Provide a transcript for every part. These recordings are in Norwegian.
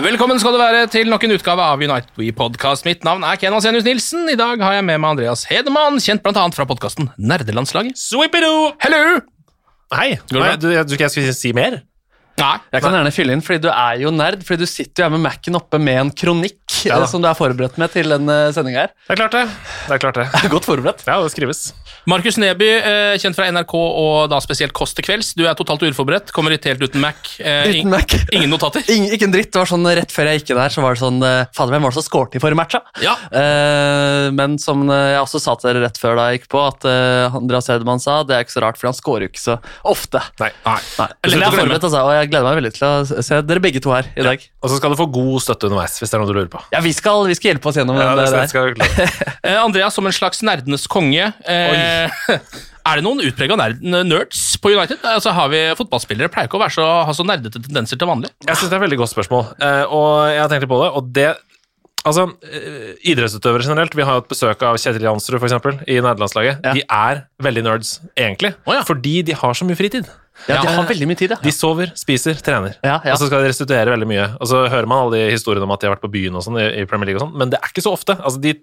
Velkommen skal du være til nok en utgave av United We Podcast. Mitt navn er Ken Asenius Nilsen. I dag har jeg med meg Andreas Hedemann, kjent annet fra podkasten Nerdelandslaget. Sweepidoo! Hello! Hei. Nei, du, jeg, du, jeg skulle si mer? Nei. Jeg kan gjerne fylle inn, fordi du er jo nerd. Fordi du sitter jo her med Mac-en oppe med en kronikk Ja eh, som du er forberedt med til denne sendinga her. Det er klart det. Det er klart det. Godt forberedt. Ja, det skrives. Markus Neby, eh, kjent fra NRK og da spesielt Kåss til kvelds. Du er totalt uforberedt, kommer hit helt uten Mac. Eh, Uten Mac. Ingen notater. Ing, ikke en dritt. Det var sånn Rett før jeg gikk inn her, så var det sånn eh, Fader, hvem var det som skåret i forrige matcha? Ja. Eh, men som eh, jeg også sa til dere rett før da jeg gikk på, at eh, Andreas Hedemann sa, det er ikke så rart, for han skårer jo ikke så ofte. Nei. Nei. Nei. Jeg er forberedt, altså, og jeg gleder meg veldig til å se dere begge to her i dag. Og så skal du få god støtte underveis, hvis det er noe du lurer på. Ja, vi skal, vi skal hjelpe oss gjennom Ja, det, der. Eh, Andreas som en slags nerdenes konge. Eh, er det noen utprega nerds på United? Altså, har vi Fotballspillere pleier ikke å være så, ha så nerdete tendenser til vanlig. Jeg synes det er et veldig godt spørsmål, eh, og jeg har tenkt litt på det. Og det Altså, Idrettsutøvere generelt, vi har jo et besøk av Kjetil Jansrud for eksempel, i nederlandslaget. Ja. De er veldig nerds, egentlig, oh, ja. fordi de har så mye fritid. Ja, de har veldig mye tid, ja. De sover, spiser, trener. Ja, ja. Og så skal de restituere veldig mye. Og så hører man alle de historiene om at de har vært på byen og sånn i, Premier League og sånn, men det er ikke så ofte. Altså, de,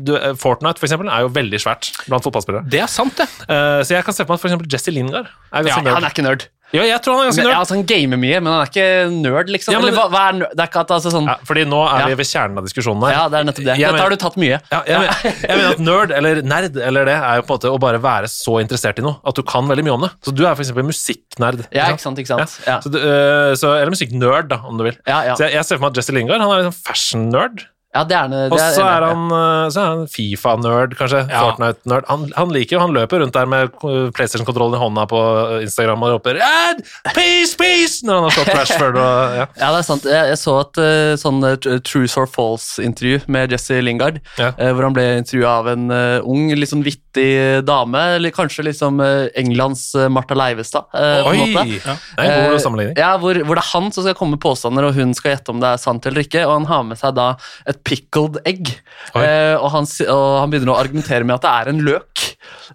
du, Fortnite for eksempel, er jo veldig svært blant fotballspillere. Det er sant, det. Uh, så jeg kan se for meg at for eksempel Jesse Lingard er Ja, Han er ikke nerd. Ja, jeg tror han er ganske nerd. ja, altså, han gamer mye, men han er ikke nerd, liksom. Ja, men- Eller hva, hva er nerd? Det er ikke at altså, sånn Ja, fordi nå er vi ved kjernen av diskusjonen her. Ja, det er nettopp det. Jeg Dette men... har du tatt mye. Ja, jeg, mener, jeg mener at nerd, eller nerd, eller det, er jo på en måte å bare være så interessert i noe at du kan veldig mye om det. Så du er eksempel musikknerd. Ja, ikke sant, ikke sant. Ja. Så du, øh, så, eller musikknerd, da, om du vil. Ja, ja. Så jeg, jeg ser for meg at Jesse Lingard han er liksom fashion-nerd. Ja, det er, det Og så er han, er han Fifa-nerd, kanskje. Ja. Fortnite-nerd. Han, han liker jo, han løper rundt der med PlayStation-kontrollen i hånda på Instagram og roper Ad! peace, peace! når han har slått Rashford og ja. Ja, det er sant. Jeg, jeg så et eh, sånn eh, Truth or False-intervju med Jesse Lingard, Ja. eh, hvor han ble intervjua av en eh, ung, litt sånn vittig dame, eller kanskje liksom eh, Englands eh, Martha Leivestad. eh, på en Oi! Ja. Det er en god Eh, sammenligning. Ja, hvor, hvor det er han som skal komme med påstander, og hun skal gjette om det er sant eller ikke. Og han har med seg da et pickled egg. Eh, og, han, og han begynner å argumentere med at det er en løk.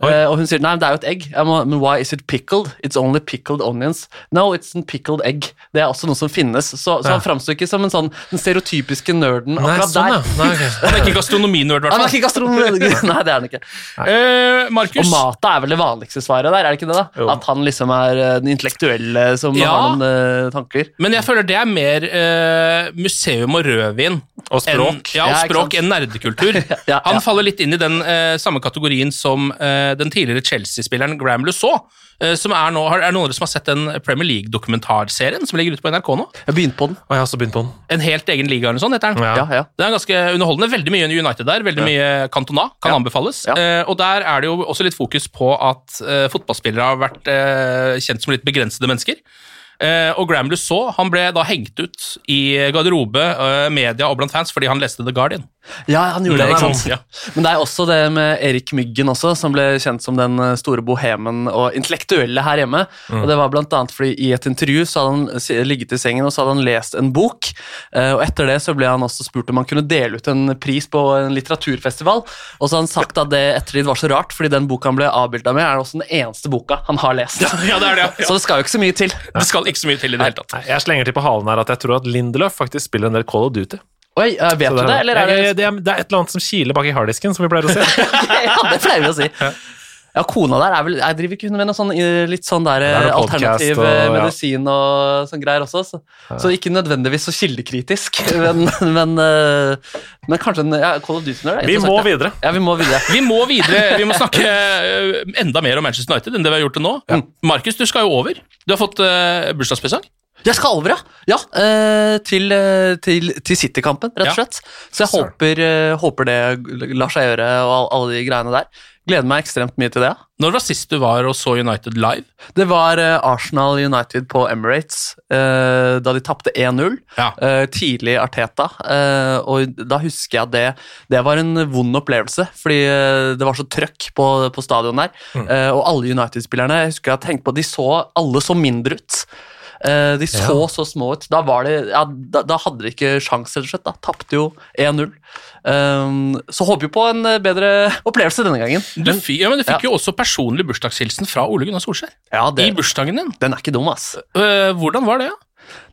Eh, og hun sier nei, det er jo et egg. Jeg må, men why is it pickled? It's only pickled onions. No, it's a pickled egg. Det er også noe som finnes. Så, så Ja. han framstår ikke som en sånn den stereotypiske nerden Nei, akkurat sånn, ja. der. Nei, okay. Han er ikke gastronominerd, i Han hvert er fall. ikke gastronom. Nei, det er han ikke. Uh, Markus, Og Mata er vel det vanligste svaret der, er det ikke det? da? Jo. At han liksom er eh, den intellektuelle som Ja. har noen uh, tanker. men jeg føler det er mer museum og rødvin Og språk. enn, ja, og språk enn nerdekultur. Ja, Han faller litt inn i den samme kategorien som eh, den tidligere Chelsea-spilleren Graham Lusaw, eh, som er, nå, er det noen av dere som har sett den Premier League-dokumentarserien som ligger ute på NRK nå? Jeg begynte på den. Og jeg har også begynt på den. En helt egen liga eller noe sånt, heter den. Ja. Ja, ja. Den er ganske underholdende. Veldig mye United der. Veldig mye Cantona. Kan Ja. anbefales. Ja. Eh, og der er det jo også litt fokus på at eh, fotballspillere har vært eh, kjent som litt begrensede mennesker. Eh, og Graham Lusaw han ble da hengt ut i garderobe, eh, media og blant fans fordi han leste The Guardian. Ja, han gjorde det, ikke sant? ja. Men det er også det med Erik Myggen også, som ble kjent som den eh, store bohemen og intellektuelle her hjemme. Og det var blant annet fordi i et intervju så hadde han ligget i sengen og så hadde han lest en bok, eh, og etter det så ble han også spurt om han kunne dele ut en pris på en litteraturfestival, og så hadde han sagt at det ettertid var så rart, fordi den boka han ble avbilda med, er også den eneste boka han har lest. Ja, det er det, ja. Så det skal jo ikke så mye til. Det skal ikke så mye til i det hele tatt. Jeg slenger til på halen her at jeg tror at Lindelöf faktisk spiller en del Call of Duty. Oi, eh, vet det, du det, eller er det Jeg- det, er, det er et eller annet som kiler bak i harddisken, som vi pleier å si. ja, det pleier vi å si. Ja, kona der er vel Jeg driver ikke hun med noe sånn litt sånn der Det alternativ og- eh, ja. medisin og sånn greier også, så, så ikke nødvendigvis så kildekritisk, men, men, eh, men kanskje en ja, Call of Duty-nerd. er Vi må ja. videre. Ja, vi må videre. Vi må videre, vi må snakke enda mer om Manchester United enn det vi har gjort til nå. Markus, du skal jo over. Du har fått uh, bursdagspresang. Jeg skal over, ja. ja eh, til, eh, til, til City-kampen, rett og slett. Så jeg håper, eh, håper det lar seg gjøre, og alle de greiene der. Gleder meg ekstremt mye til det. Når Når var sist du var og så United live? Det var Arsenal United på Emirates da de tapte 1-0. Ja. tidlig Arteta. og da husker jeg det, det var en vond opplevelse, fordi det var så trøkk på, på stadion der. Mm. og alle United-spillerne jeg husker jeg tenkte på, de så alle så mindre ut. Eh, de så så små ut. Da, var det, ja, da, da hadde de ikke sjans, rett og slett. Da tapte jo 1-0. Um, så håper vi på en eh, bedre opplevelse denne gangen. Du, fi, ja, men du fikk Ja. jo også personlig bursdagshilsen fra Ole Gunnar Solskjær. Ja, det, I bursdagen din. den er ikke dum, ass. Uh, hvordan var det? Ja?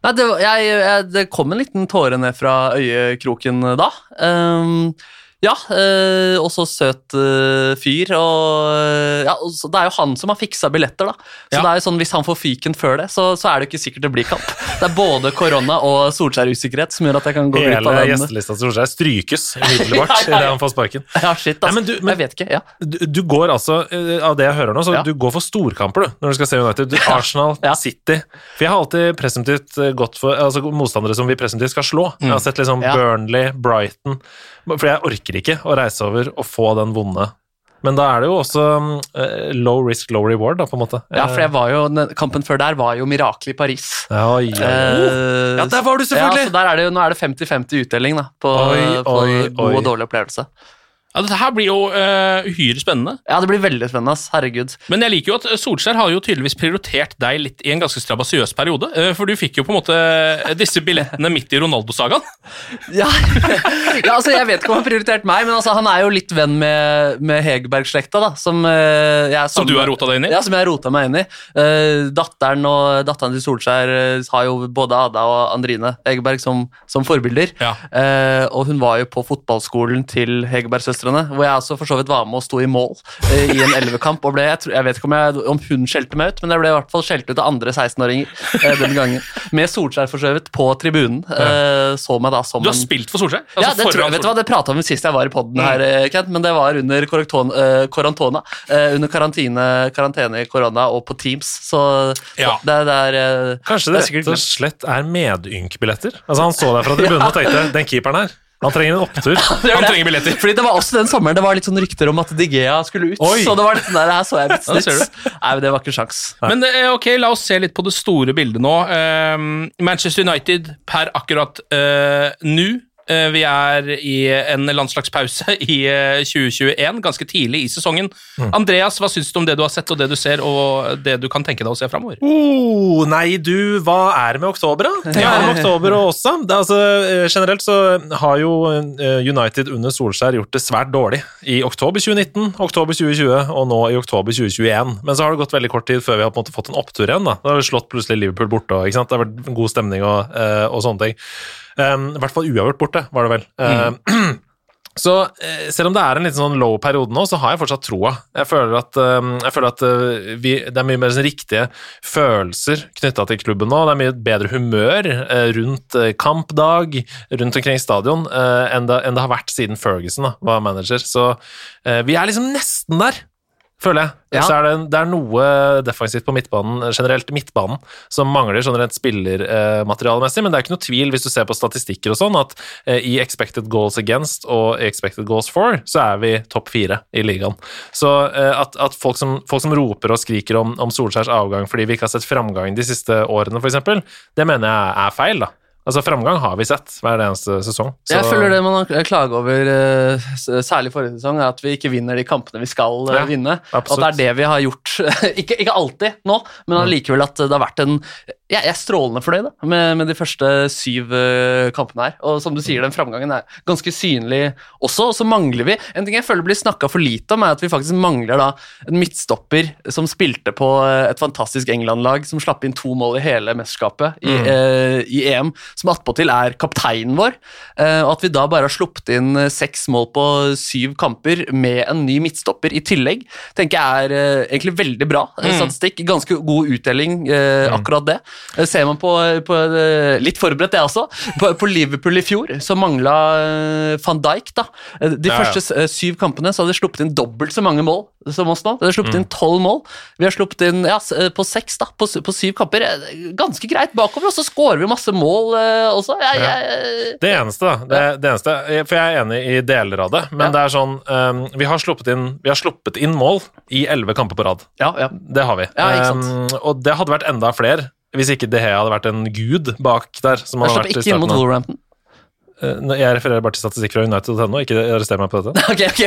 Nei, det, jeg, jeg, det kom en liten tåre ned fra øyekroken da. Ehm, ja, eh, og så søt eh, fyr. Og, eh, ja, og så, det er jo han som har fiksa billetter, da. Så Ja. det er jo sånn, hvis han får fyken før det, så, så er det jo ikke sikkert det blir kamp. Det er både korona og Solskjær-usikkerhet som gjør at jeg kan gå glipp av den. gjestelista til Solskjær strykes umiddelbart idet han får sparken. Ja, shit, Nei, altså. men du- men- jeg vet ikke. ja. Du, du går altså, eh, av det jeg hører nå, så Ja. du går for storkamper du, når du skal se United. Du, Arsenal, Ja. City. For jeg har alltid presumptivt eh, gått for altså motstandere som vi presumptivt skal slå. Jeg har sett liksom Ja. Burnley, Brighton For jeg orker ikke å reise over og få den vonde. Men da er det jo også eh, low risk, low reward, da, på en måte. Ja, for jeg var jo, kampen før der var jo Mirakel i Paris. Eh, oi, oi. Eh, Ja, der var du selvfølgelig! Ja, så der er det jo, nå er det 50-50 utdeling da, på, Oi, på god og dårlig opplevelse. Ja, Dette her blir jo eh, uhyre spennende. Ja, det blir veldig spennende, ass. Herregud. Men jeg liker jo at Solskjær har jo tydeligvis prioritert deg litt i en ganske strabasiøs periode. Uh, For du fikk jo på en måte eh, disse billettene midt i Ronaldo-sagaen. Ja. ja, altså Jeg vet ikke om han har prioritert meg, men altså, han er jo litt venn med, med Hegerberg-slekta. da Som, uh, jeg er Som du har rota deg inn i? Ja, som jeg har rota meg inn i. Eh, datteren og datteren til Solskjær eh, har jo både Ada og Andrine Hegerberg som, som forbilder. Ja. Eh, og hun var jo på fotballskolen til Hegerberg-søstrene, hvor jeg altså for så vidt var med og sto i mål eh, i en elvekamp. Og ble, jeg, tror, jeg vet ikke om, jeg, om hun skjelte meg ut, men jeg ble i hvert fall skjelt ut av andre 16-åringer eh, den gangen. Med Solskjær for så vidt på tribunen. Eh, så meg da som Du har en spilt for Solskjær? ja, det tror jeg, vet du hva, det prata vi om sist jeg var i poden her, eh, Kent, men det var under korrekton- eh, korantona. eh, under karantene, karantene i korona og på Teams, så Ja. det, det er Kanskje det er sikkert rett og slett er medynkbilletter? Altså Han så deg fra tribunen og tenkte den keeperen her, han trenger en opptur. Han trenger billetter. Fordi det var også den sommeren det var litt sånn rykter om at Digea skulle ut. Oi. Så det var litt sånn der, her så jeg litt snitt. Nei, men det var ikke sjans. Men eh, ok, la oss se litt på det store bildet nå. Eh, Manchester United per akkurat uh, nå. Eh, vi er i en landslagspause i eh, 2021, ganske tidlig i sesongen. Andreas, hva syns du om det du har sett, og det du ser, og det du kan tenke deg å se framover? Oh, nei, du, hva er det med oktober, da? Hva er det med oktober og også? Det er altså, eh, generelt så har jo eh, United under Solskjær gjort det svært dårlig i oktober 2019, oktober 2020 og nå i oktober 2021. Men så har det gått veldig kort tid før vi har på en måte fått en opptur igjen. da. Da har vi slått plutselig Liverpool borte, og ikke sant? det har vært god stemning og, eh, og sånne ting. Um, I hvert fall uavgjort borte, var det vel. Um, Så eh, selv om det er en litt sånn low periode nå, så har jeg fortsatt troa. Jeg føler at, eh, jeg føler at eh, vi, det er mye mer sånn riktige følelser knytta til klubben nå. Det er mye bedre humør eh, rundt kampdag, rundt omkring stadion, enn det, enn det har vært siden Ferguson da, var manager. Så vi er liksom nesten der. Føler jeg. Ja. Så er det, det er noe defensivt på midtbanen, generelt midtbanen, som mangler sånn rent spillermaterialemessig, men det er ikke noe tvil, hvis du ser på statistikker og sånn, at eh, i expected goals against og i expected goals for, så er vi topp fire i ligaen. Så eh, at, at folk, som, folk som roper og skriker om, om Solskjærs avgang fordi vi ikke har sett framgang de siste årene, f.eks., det mener jeg er feil, da. Altså Framgang har vi sett hver eneste sesong. Så, Jeg føler det man har klaget over, eh, særlig forrige sesong, er at vi ikke vinner de kampene vi skal eh, Ja, vinne. Og absolutt. at det er det vi har gjort. ikke, ikke alltid nå, men Mm. allikevel at det har vært en Jeg er strålende fornøyd da, med, med de første syv eh, kampene her. Og som du sier, den framgangen er ganske synlig også. Og så mangler vi En ting jeg føler blir snakka for lite om, er at vi faktisk mangler da en midtstopper som spilte på eh, et fantastisk England-lag, som slapp inn to mål i hele mesterskapet i, Mm. eh, i EM, som attpåtil er kapteinen vår. Eh, og at vi da bare har sluppet inn seks mål på syv kamper med en ny midtstopper i tillegg, tenker jeg er egentlig veldig bra Mm. statistikk. Ganske god uttelling, eh, akkurat det. Ser man på, på eh, Litt forberedt, jeg også. På, på Liverpool i fjor så mangla eh, van Dijk, da. De Ja, ja. første eh, syv kampene så hadde de sluppet inn dobbelt så mange mål som oss nå. De hadde sluppet Mm. inn tolv mål. Vi har sluppet inn ja, på seks, da. På, på syv kamper. Ganske greit bakover, og så scorer vi masse mål også. Jeg, jeg, Det eneste, da. Det, det eneste, for jeg er enig i deler av det, men det er sånn um, vi, har inn, vi har sluppet inn mål i elleve kamper på rad. ja, ja. Det har vi. Ja. Um, og det hadde vært enda flere hvis ikke De Hea hadde vært en gud bak der. Som han Jeg slapp ikke inn mot. Wolverhampton. Eh, Jeg refererer bare til statistikk fra United.no, ikke arrester meg på dette. ok, ok.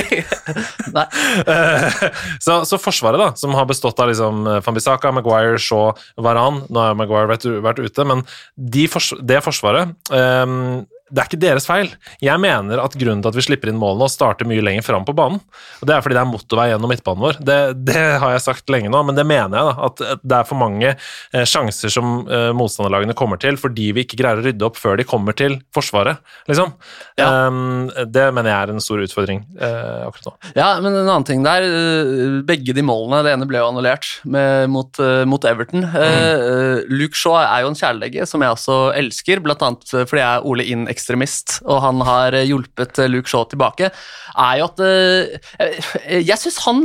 Nei. Eh, så, så Forsvaret, da, som har bestått av liksom Fambisaka, Maguire, Shaw, Varan Nå har Maguire vært, vært ute, men de fors det forsvaret ehm, det er ikke deres feil. Jeg mener at grunnen til at vi slipper inn målene og starter mye lenger fram på banen, og det er fordi det er motorvei gjennom midtbanen vår. Det, det har jeg sagt lenge nå, men det mener jeg. da, At det er for mange eh, sjanser som eh, motstanderlagene kommer til fordi vi ikke greier å rydde opp før de kommer til Forsvaret, liksom. Ehm, det mener jeg er en stor utfordring eh, akkurat nå. Ja, men en annen ting der. eh, Begge de målene, det ene ble jo annullert med, mot, eh, mot Everton. Mm. Luke Shaw er jo en kjæledegge som jeg også elsker, blant annet fordi jeg er Ole Inn-ekstremist, og han har eh, hjulpet eh, Luke Shaw tilbake. Er jo at eh, Jeg syns han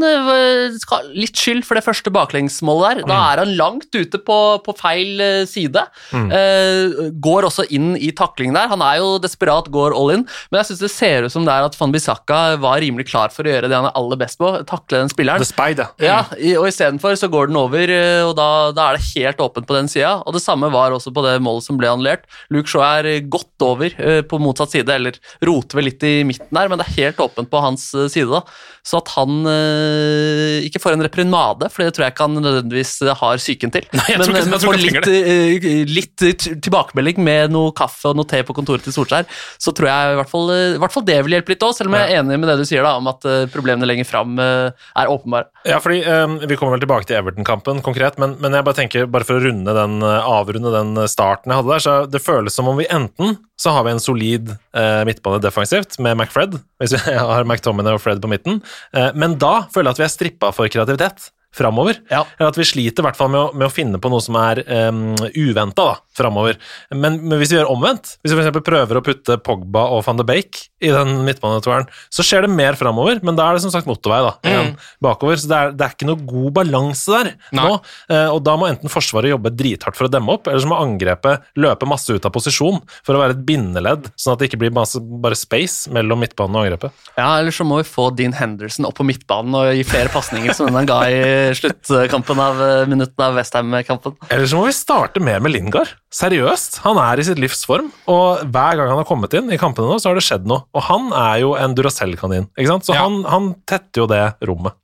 skal ha litt skyld for det første baklengsmålet der. Da er han langt ute på, på feil side. Eh, går også inn i taklingen der. Han er jo desperat, går all in, men jeg syns det ser ut som det er at Van Bissaka var rimelig klar for å gjøre det han er aller best på, takle den spilleren. The Spide, Ja, i, og istedenfor så går den over, og da, da er det helt åpent på den sida. Og det samme var også på det målet som ble annullert. Luke Shaw er godt over på motsatt side, eller roter vel litt i midten der, men det er helt åpent på hans eh, side. da. Så at han eh, ikke får en reprimade, for det tror jeg ikke han nødvendigvis eh, har psyken til, Nei, jeg men, ikke- jeg men får litt, eh, litt tilbakemelding med noe kaffe og noe te på kontoret til Solskjær, så tror jeg i hvert fall, eh, i hvert fall det vil hjelpe litt òg, selv om jeg er enig med det du sier da, om at eh, problemene lenger fram eh, er åpenbare. Ja, fordi eh, Vi kommer vel tilbake til Everton-kampen konkret, men, men jeg bare tenker, bare for å runde den, eh, avrunde den eh, starten jeg hadde der, så det føles som om vi enten så har vi en solid eh, midtbane defensivt med McFred, hvis vi har McTominay og Fred på midten, eh, men da føler jeg at vi er strippa for kreativitet framover. Ja. Eller at vi sliter i hvert fall med å, med å finne på noe som er um, uventa framover. Men, men hvis vi gjør omvendt, hvis vi f.eks. prøver å putte Pogba og van de Beek i den midtbanetoeren, så skjer det mer framover, men da er det som sagt motorvei da, igjen bakover. Så det er, det er ikke noe god balanse der Nei. nå. Eh, og da må enten Forsvaret jobbe drithardt for å demme opp, eller så må angrepet løpe masse ut av posisjon for å være et bindeledd, sånn at det ikke blir masse, bare space mellom midtbanen og angrepet. Ja, eller så må vi få Dean Henderson opp på midtbanen og gi flere pasninger som den han ga i sluttkampen av eh, minutten av Westham-kampen. Eller så må vi starte mer med Lingard. Seriøst. Han er i sitt livs form, og hver gang han har kommet inn i kampene nå, så har det skjedd noe. Og han er jo en Duracell-kanin, ikke sant? Så Ja. han, han tetter jo det rommet.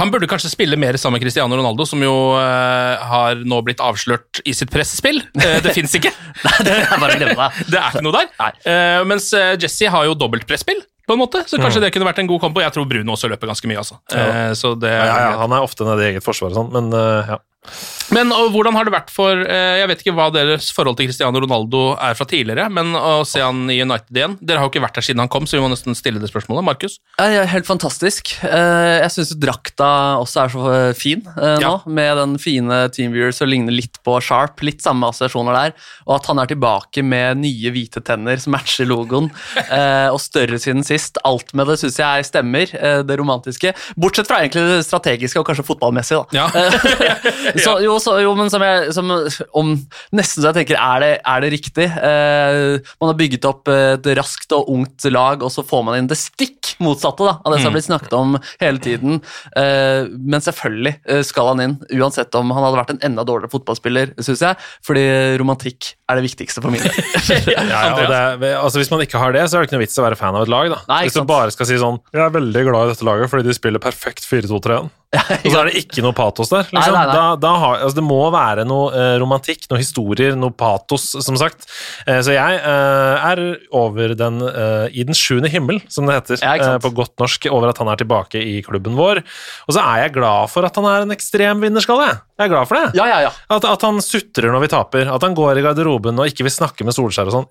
Han burde kanskje spille mer sammen med Cristiano Ronaldo, som jo uh, har nå blitt avslørt i sitt pressespill. Uh, det fins ikke. det er det. Det er ikke noe der. Uh, mens eh, Jesse har jo dobbeltpresspill, på en måte, så kanskje det kunne vært en god kompo. Jeg tror Bruno også løper ganske mye, altså. Eh, så det Ja, ja, han er ofte nede i eget forsvar og sånn, men uh, ja. Men hvordan har det vært for eh, Jeg vet ikke hva deres forhold til Cristiano Ronaldo er fra tidligere, men å se han i United igjen Dere har jo ikke vært der siden han kom, så vi må nesten stille det spørsmålet. Markus? Ja, helt fantastisk. Eh, Jeg syns drakta også er så eh, fin nå, Ja. med den fine Teamviewer som ligner litt på Sharp. Litt samme assosiasjoner der. Og at han er tilbake med nye hvite tenner som matcher logoen, eh, og større siden sist. Alt med det syns jeg stemmer, det romantiske. Bortsett fra egentlig det strategiske og kanskje fotballmessige, da. Ja. Så, jo, så, jo, men som jeg som, om, Nesten så jeg tenker, er det, er det riktig? Eh, man har bygget opp et raskt og ungt lag, og så får man inn det stikk motsatte da, av det som har blitt snakket om hele tiden. Eh, men selvfølgelig eh, skal han inn, uansett om han hadde vært en enda dårligere fotballspiller, syns jeg. Fordi romantikk er det viktigste for min del. Ja, ja, altså Hvis man ikke har det, så er det ikke noe vits i å være fan av et lag. da Nei, Hvis du bare skal si sånn Jeg er veldig glad i dette laget fordi de spiller perfekt 4-2-3-1. Og så er det ikke noe patos der. Liksom. Nei, nei, nei. Da, da har, altså, det må være noe eh, romantikk, noe historier, noe patos, som sagt. Eh, så jeg eh, er over den eh, i den sjuende himmel, som det heter Ja, eh, på godt norsk, over at han er tilbake i klubben vår. Og så er jeg glad for at han er en ekstrem vinnerskalle. jeg. Jeg er glad for det. Ja, ja, ja. At, at han sutrer når vi taper, at han går i garderoben og ikke vil snakke med Solskjær og sånn.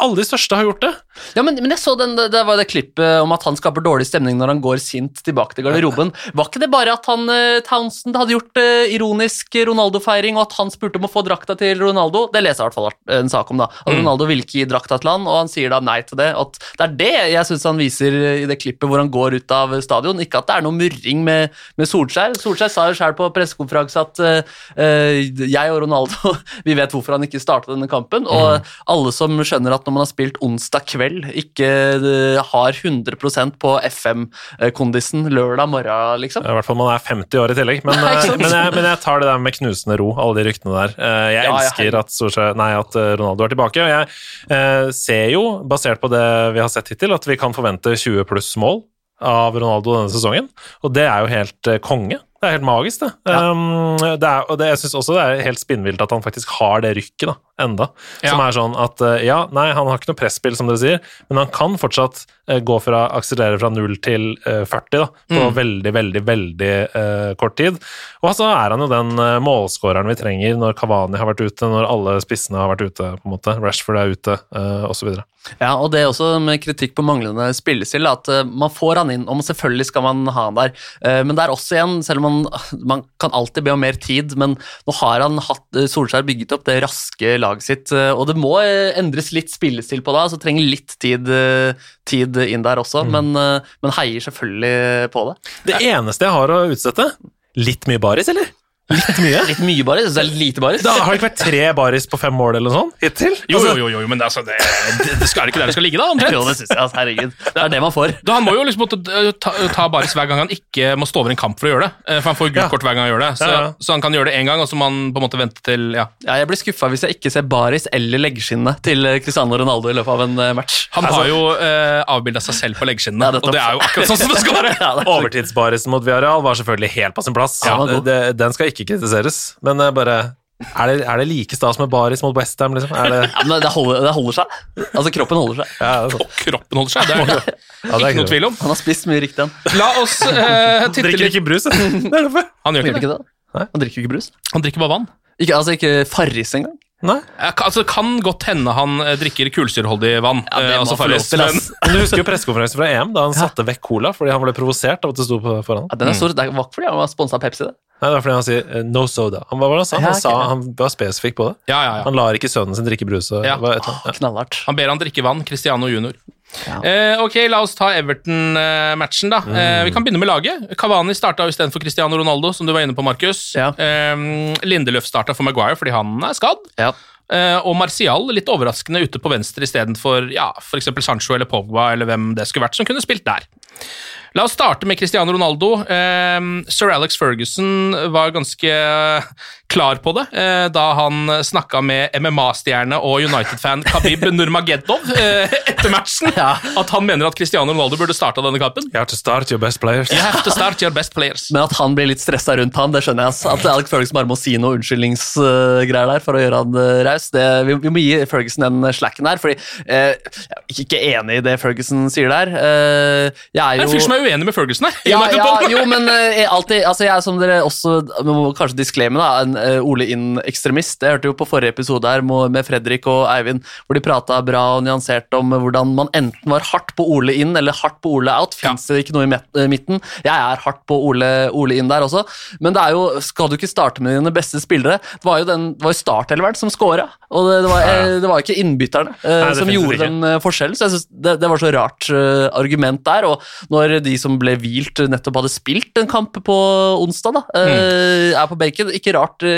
Alle de største har gjort det. Ja, men, men jeg så den, det var det klippet om at han skaper dårlig stemning når han går sint tilbake til garderoben. Var ikke det bare at han, eh, Townsend hadde gjort eh, ironisk Ronaldo-feiring, og at han spurte om å få drakta til Ronaldo? Det leser jeg i hvert fall en sak om, da. At Ronaldo ville ikke gi drakta til han, og han sier da nei til det. At det er det jeg syns han viser i det klippet hvor han går ut av stadion. Ikke at det er noe murring med, med Solskjær. Solskjær sa jo sjøl på pressekonferanse at eh, eh, jeg og Ronaldo vi vet hvorfor han ikke startet denne kampen. Og alle som skjønner at når man har spilt onsdag kveld, ikke eh, har 100% på FM-kondisen lørdag morgen, liksom. I hvert fall man er 50 år i tillegg. Men, Nei, men, jeg, men jeg tar det der med knusende ro, alle de ryktene der. Eh, Jeg Ja, ja, elsker at, Solskjær- nei, at eh, Ronaldo er tilbake. Og jeg eh, ser jo, basert på det vi har sett hittil, at vi kan forvente 20 pluss mål av Ronaldo denne sesongen. Og det er jo helt eh, konge. Det er helt magisk, det. Um, det er, og det, jeg syns også det er helt spinnvilt at han faktisk har det rykket, da, enda. Ja. Som er sånn at eh, ja, nei, han har ikke noe presspill, som dere sier, men han kan fortsatt uh, gå fra akselerere fra 0 til uh, 40 da, på Mm. veldig, veldig, veldig uh, kort tid. Og så er han jo den målskåreren vi trenger når Kavani har vært ute, når alle spissene har vært ute, på en måte. Rashford er ute, uh, osv. Ja, og det er også med kritikk på manglende spillestil, at eh, man får han inn, og selvfølgelig skal man ha han der. Eh, men det er også igjen, selv om man, man kan alltid be om mer tid, men nå har han hatt, eh, Solskjær bygget opp det raske laget sitt, eh, og det må eh, endres litt spillestil på det, så trenger litt tid, tid inn der også, men, eh, men heier selvfølgelig på det. Det eneste jeg har å utsette Litt mye baris, eller? Litt mye? Litt mye baris, det er lite baris. Da har det ikke vært tre baris på fem mål eller noe sånt hittil? Jo, jo, jo, jo, men det, altså, det, det, det skal ikke der det skal ligge, da? omtrent? Jo, det synes jeg, altså, herregud. Det er det man får. Da, han må jo liksom måtte eh, ta, ta baris hver gang han ikke må stå over en kamp for å gjøre det. Eh, For han får gult Ja. kort hver gang han gjør det. Så, Ja, ja. så han kan gjøre det én gang, og så må han på en måte vente til ja. Ja, jeg blir skuffa hvis jeg ikke ser baris eller leggskinnet til eh, Cristiano Ronaldo i løpet av en match. Han har jo eh, avbilda seg selv på leggskinnene, Ja, og det er jo akkurat sånn som det skal være. Er Overtidsbarisen mot Viareal var selvfølgelig helt på sin plass. Den skal ikke kritiseres, men bare er det, er det like stas med baris mot Westham, liksom? Er det, Ja, men det holder, det holder seg. Altså, kroppen holder seg. ja. Og kroppen holder seg, det er det Ja, det er ikke noe tvil om. Han har spist mye riktig, han. La oss eh, titte Drikker ikke brus, det er derfor. Han gjør Gjør ikke ikke det. det? Han drikker ikke brus. Han drikker bare vann. Ikke, altså, ikke Farris engang. Nei. Altså, kan godt hende han eh, drikker kullsyreholdig vann. Ja, det eh, må altså til, men- Men du husker jo pressekonferansen fra EM, da han satte vekk cola fordi han ble provosert av at det sto foran. Ja, den er stor. Det var ikke fordi han var sponsa av Pepsi, det. Nei, det var fordi han sier eh, 'no soda'. Han, var han sa? Ja, Han, sa, han var spesifikk på det. Ja, ja, ja. Han lar ikke sønnen sin drikke brus. Og, Ja. ja. Knallhardt. Han ber han drikke vann. Cristiano junior. Ja. Eh, ok, la oss ta Everton-matchen, da. Eh, vi kan begynne med laget. Cavani starta istedenfor Cristiano Ronaldo, som du var inne på, Markus. Ja. Eh, Lindeløf starta for Maguire fordi han er skadd. Ja. Eh, og Martial litt overraskende ute på venstre istedenfor ja, f.eks. Sancho eller Pogba eller hvem det skulle vært som kunne spilt der. La oss starte med Cristiano Ronaldo. Eh, Sir Alex Ferguson var ganske klar på det eh, da han snakka med MMA-stjerne og United-fan Khabib Nurmagedov eh, etter matchen. At han mener at Cristiano Ronaldo burde starta denne kampen. You have to start your best players. You have to start your best players. Men at han blir litt stressa rundt han, det skjønner jeg. ass. At Alec Ferguson bare må si noe unnskyldningsgreier der for å gjøre han eh, raus. Vi, vi må gi Ferguson den slacken der, fordi eh, jeg er ikke enig i det Ferguson sier der. Eh, jeg Det er er en fyr som er uenig med Ferguson her. ja, ja, jo, men eh, alltid, altså jeg er som dere også må kanskje disclaime, da, en Ole Inn-ekstremist. Jeg hørte jo på forrige episode her med Fredrik og Eivind, hvor de prata bra og nyansert om hvordan man enten var hardt på Ole inn eller hardt på Ole out. Fins det ikke noe i eh, midten? Jeg er hardt på Ole, Ole inn der også, men det er jo, skal du ikke starte med dine beste spillere? Det var jo, den, det var jo startelveren som scora, og det, det, var, eh, det var ikke innbytterne eh, Nei, som gjorde ikke. den eh, forskjellen. Så jeg synes det, det var så rart uh, argument der. Og når de som ble hvilt, nettopp hadde spilt en kamp på onsdag, da, eh, er på benken, ikke rart eh,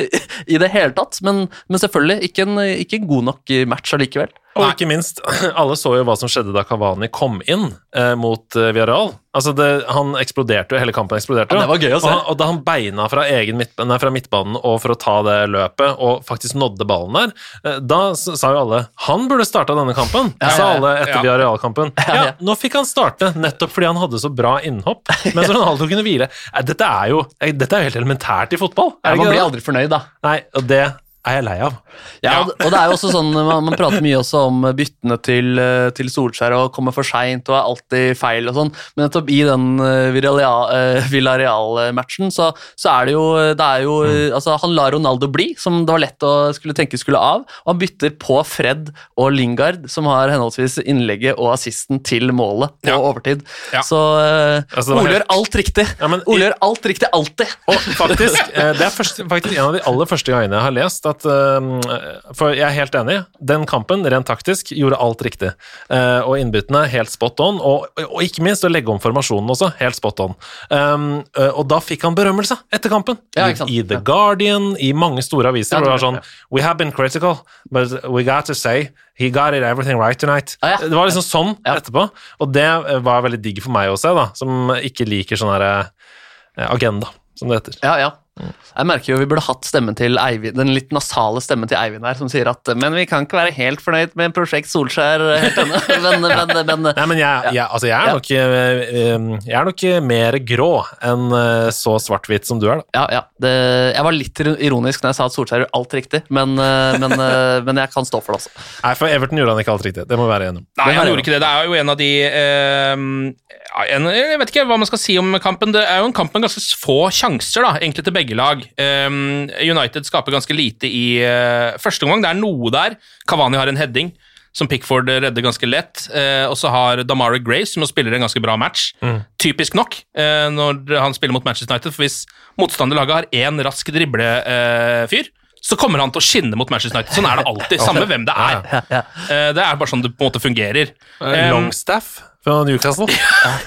i det hele tatt. Men, men selvfølgelig ikke en, ikke en god nok match allikevel. Og ikke minst, alle så jo hva som skjedde da Cavani kom inn eh, mot eh, Villarreal. Altså det, Han eksploderte jo, hele kampen eksploderte. Ja, det var gøy å se. Og, han- og da han beina fra, egen midt, nei, fra midtbanen og for å ta det løpet, og faktisk nådde ballen der, eh, da sa jo alle han burde starta denne kampen. Ja, sa alle etter Ja. Villarreal-kampen. Ja, nå fikk han starte, nettopp fordi han hadde så bra innhopp, mens Ronaldo kunne hvile. Eh, Dette er jo, eh, dette er jo helt elementært i fotball. Man blir aldri fornøyd, da. Nei, og det er jeg lei av. Ja, og det er jo også sånn, man, man prater mye også om byttene til, eh, til Solskjær og kommer for seint og er alltid feil og sånn, men nettopp i den eh, Villarreal- eh, Villarreal-matchen så, så er det jo, det er jo mm. altså Han lar Ronaldo bli, som det var lett å skulle tenke skulle av, og han bytter på Fred og Lingard, som har henholdsvis innlegget og assisten til målet på Ja. overtid. Ja. Så uh, Altså, Ole gjør alt riktig. Ja, men i- Ole gjør alt riktig alltid. Og faktisk, eh, det er først, faktisk en av de aller første gangene jeg har lest at eh, For jeg er helt enig. Den kampen, rent taktisk, gjorde alt riktig. Eh, Og innbyttene helt spot on. Og, og ikke minst å legge om formasjonen også, helt spot on. Um, eh, Og da fikk han berømmelse etter kampen. Ja, I, The. Guardian, i mange store aviser. Ja, det var sånn We have been critical, but we got to say he got it everything right tonight. Ah, ja. Det var liksom sånn etterpå. Og det eh, var veldig digg for meg å se, da, som ikke liker sånn her eh, agenda, som det heter. Ja, ja. Jeg merker jo vi burde hatt stemmen til Eivind, den litt nasale stemmen til Eivind her, som sier at men vi kan ikke være helt fornøyd med Prosjekt Solskjær helt ennå. Men, men, men, Nei, men jeg, jeg, altså jeg, er nok, eh, jeg er nok mer grå enn eh, så svart-hvitt som du er, da. ja, ja. Det, jeg var litt ironisk når jeg sa at Solskjær gjør alt riktig, men, eh, men, eh, men jeg kan stå for det også. Nei, for Everton gjorde han ikke alt riktig. Det må vi være enig om. Nei, han gjorde ikke det. Det er jo en av de eh, ja, Jeg vet ikke hva man skal si om kampen. Det er jo en kamp med ganske få sjanser, da, egentlig til begge lag. Eh, United skaper ganske lite i eh, første omgang. Det er noe der. Kavani har en heading som Pickford redder ganske lett. Eh, og så har Damara Gray, som spiller en ganske bra match. Typisk nok eh, når han spiller mot Manchester United, for hvis motstanderlaget har én rask driblefyr, så kommer han til å skinne mot Manchester United. Sånn er det alltid, samme hvem det er. Eh, det er bare sånn det på en måte fungerer. Eh, Longstaff fra Newcastle.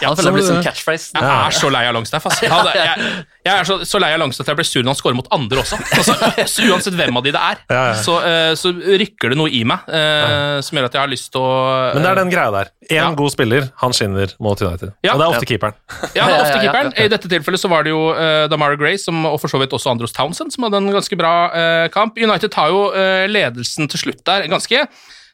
Ja, det blir sånn catchphrase. jeg er så lei av Longstaff. Altså. Jeg, hadde- jeg, jeg er så, så lei av Longstaff at jeg blir sur når han scorer mot andre også. Altså, så uansett hvem av de det er. Så, eh, så rykker det noe i meg eh, som gjør at jeg har lyst til å Men det er den greia der. Én Ja. god spiller, han skinner mot United. Ja. Og det er ofte keeperen. Ja, det er ofte keeperen. I dette tilfellet så var det jo uh, Damara Gray som, og for så vidt også Andros Townsend som hadde en ganske bra uh, kamp. United tar jo uh, ledelsen til slutt der. Ganske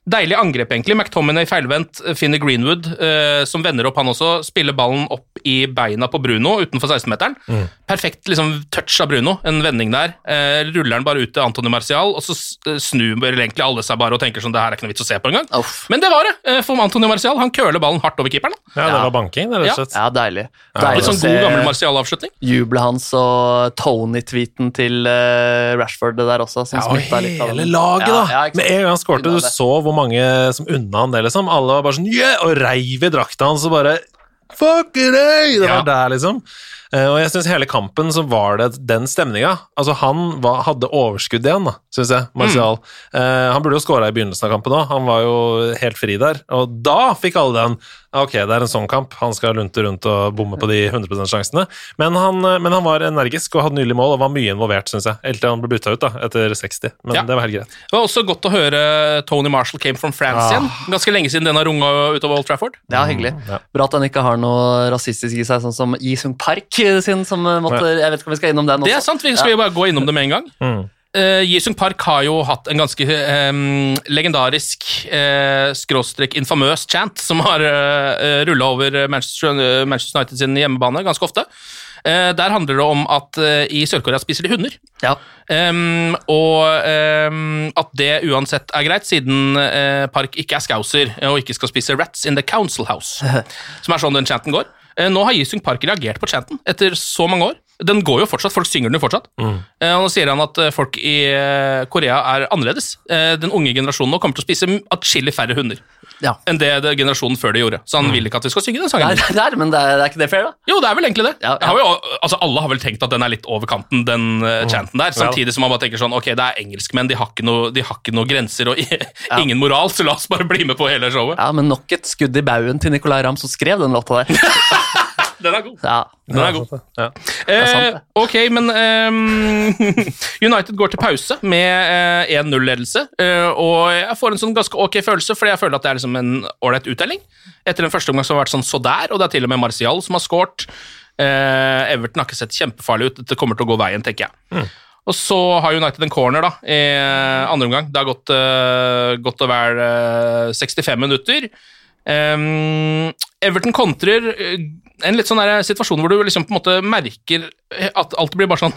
deilig angrep, egentlig. McTominay feilvendt, eh, finner Greenwood, eh, som vender opp han også. Spiller ballen opp i beina på Bruno utenfor 16-meteren. Mm. Perfekt liksom, touch av Bruno, en vending der. Eh, ruller han bare ut til Antony Martial, og så eh, snur egentlig alle seg bare og tenker sånn det her er ikke noe vits å se på engang. Men det var det, eh, for Antony Martial. Han køler ballen hardt over keeperen. Ja, det var banking, det, rett og slett. Ja, deilig. Litt deilig sånn god, gammel Martial-avslutning. jubelet hans og Tony-tweeten til eh, Rashford det der også, som Ja, og smitta litt. av hele laget, da! Ja, ja. Med en gang han skårte, du så hvor mange som unna han det, liksom. Alle var bare sånn yeah! og reiv i drakta hans og bare Fuck it, hey! Det Ja. var der, liksom. Eh, Og jeg syns hele kampen så var det den stemninga. Altså, han var, hadde overskudd igjen, da, syns jeg, Martial. Eh, han burde jo skåra i begynnelsen av kampen òg, han var jo helt fri der. Og da fikk alle den Ok, det er en sånn kamp, han skal lunte rundt og bomme på de 100% sjansene. Men han, eh, men han var energisk og hadde nylig mål og var mye involvert, syns jeg. Helt til han ble bytta ut da, etter 60. Men Ja. det var helt greit. Det var også godt å høre Tony Marshall came from France Ah. igjen. Ganske lenge siden den har runga utover Old Trafford. Ja, hyggelig. ja. Bra at han ikke har noe rasistisk i seg, sånn som Isung Park sin, som eh, måtte Jeg vet ikke om vi skal innom den også. Det er sant, vi skal jo bare gå innom det med en gang. Mm. Uh, Jisung Park har jo hatt en ganske eh, legendarisk, uh, skråstrek infamøs chant, som har uh, rulla over Manchester, uh, Manchester United sin hjemmebane ganske ofte. Uh, der handler det om at i Sør-Korea spiser de hunder. Ja. Um, og um, at det uansett er greit, siden Park ikke er scouser eh, og ikke skal spise rats in the council house. som er sånn den chanten går. Eh, nå har Jisung Park reagert på chanten etter så mange år. Den går jo fortsatt, folk synger den jo fortsatt. Mm. og nå sier han at eh, folk i eh, Korea er annerledes. Eh, den unge generasjonen nå kommer til å spise atskillig færre hunder Ja. enn det, det generasjonen før det gjorde. Så han vil ikke at vi skal synge den sangen. Det er, men det er, det er ikke det fair, da? Jo, det er vel egentlig det. Ja, ja. Har jo, altså, alle har vel tenkt at den er litt over kanten, den uh, chanten der. Samtidig som man bare tenker sånn Ok, det er engelskmenn, de har ikke noe, de har ikke noe grenser og ingen moral, så la oss bare bli med på hele showet. Ja, men nok et skudd i baugen til Nicolay Ramm som skrev den låta der. Den er god. Ja, Den er god. Ja. Eh, ok, men ehm, United går til pause med eh, 1-0-ledelse, eh, og jeg får en sånn ganske ok følelse, fordi jeg føler at det er liksom en ålreit uttelling. Etter den første omgang som har vært sånn så der, og det er til og med Martial som har scoret. Eh, Everton har ikke sett kjempefarlig ut, dette kommer til å gå veien, tenker jeg. Og så har United en corner da, i andre omgang. Det har gått uh, godt og vel uh, 65 minutter. Ehm, Everton kontrer eh, en litt sånn situasjon hvor du liksom på en måte merker at alt blir bare sånn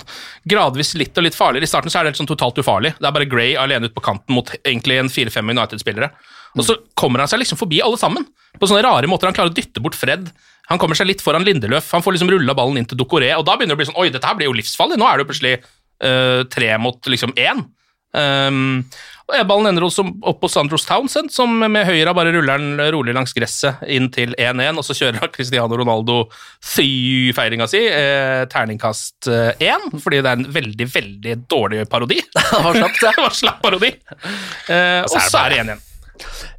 gradvis litt og litt farligere. I starten så er det helt sånn totalt ufarlig. Det er bare Gray alene ute på kanten mot egentlig en 4-5 United-spillere. Og så kommer han seg liksom forbi alle sammen. På sånne rare måter. Han klarer å dytte bort Fred. Han kommer seg litt foran Lindeløf. Han får liksom rulla ballen inn til Dokoré, og da begynner det å bli sånn Oi, dette her blir jo livsfarlig. Nå er det jo plutselig uh, tre mot liksom én. Um, Ballen ender også opp på Sandros Townsend, som med høyre bare ruller den rolig langs gresset inn til 1-1, og så kjører Cristiano Ronaldo Fy feiringa si, eh, terningkast én, fordi det er en veldig, veldig dårlig parodi. det var slapt, ja. det var slapp parodi. Eh, og så er det 1 igjen.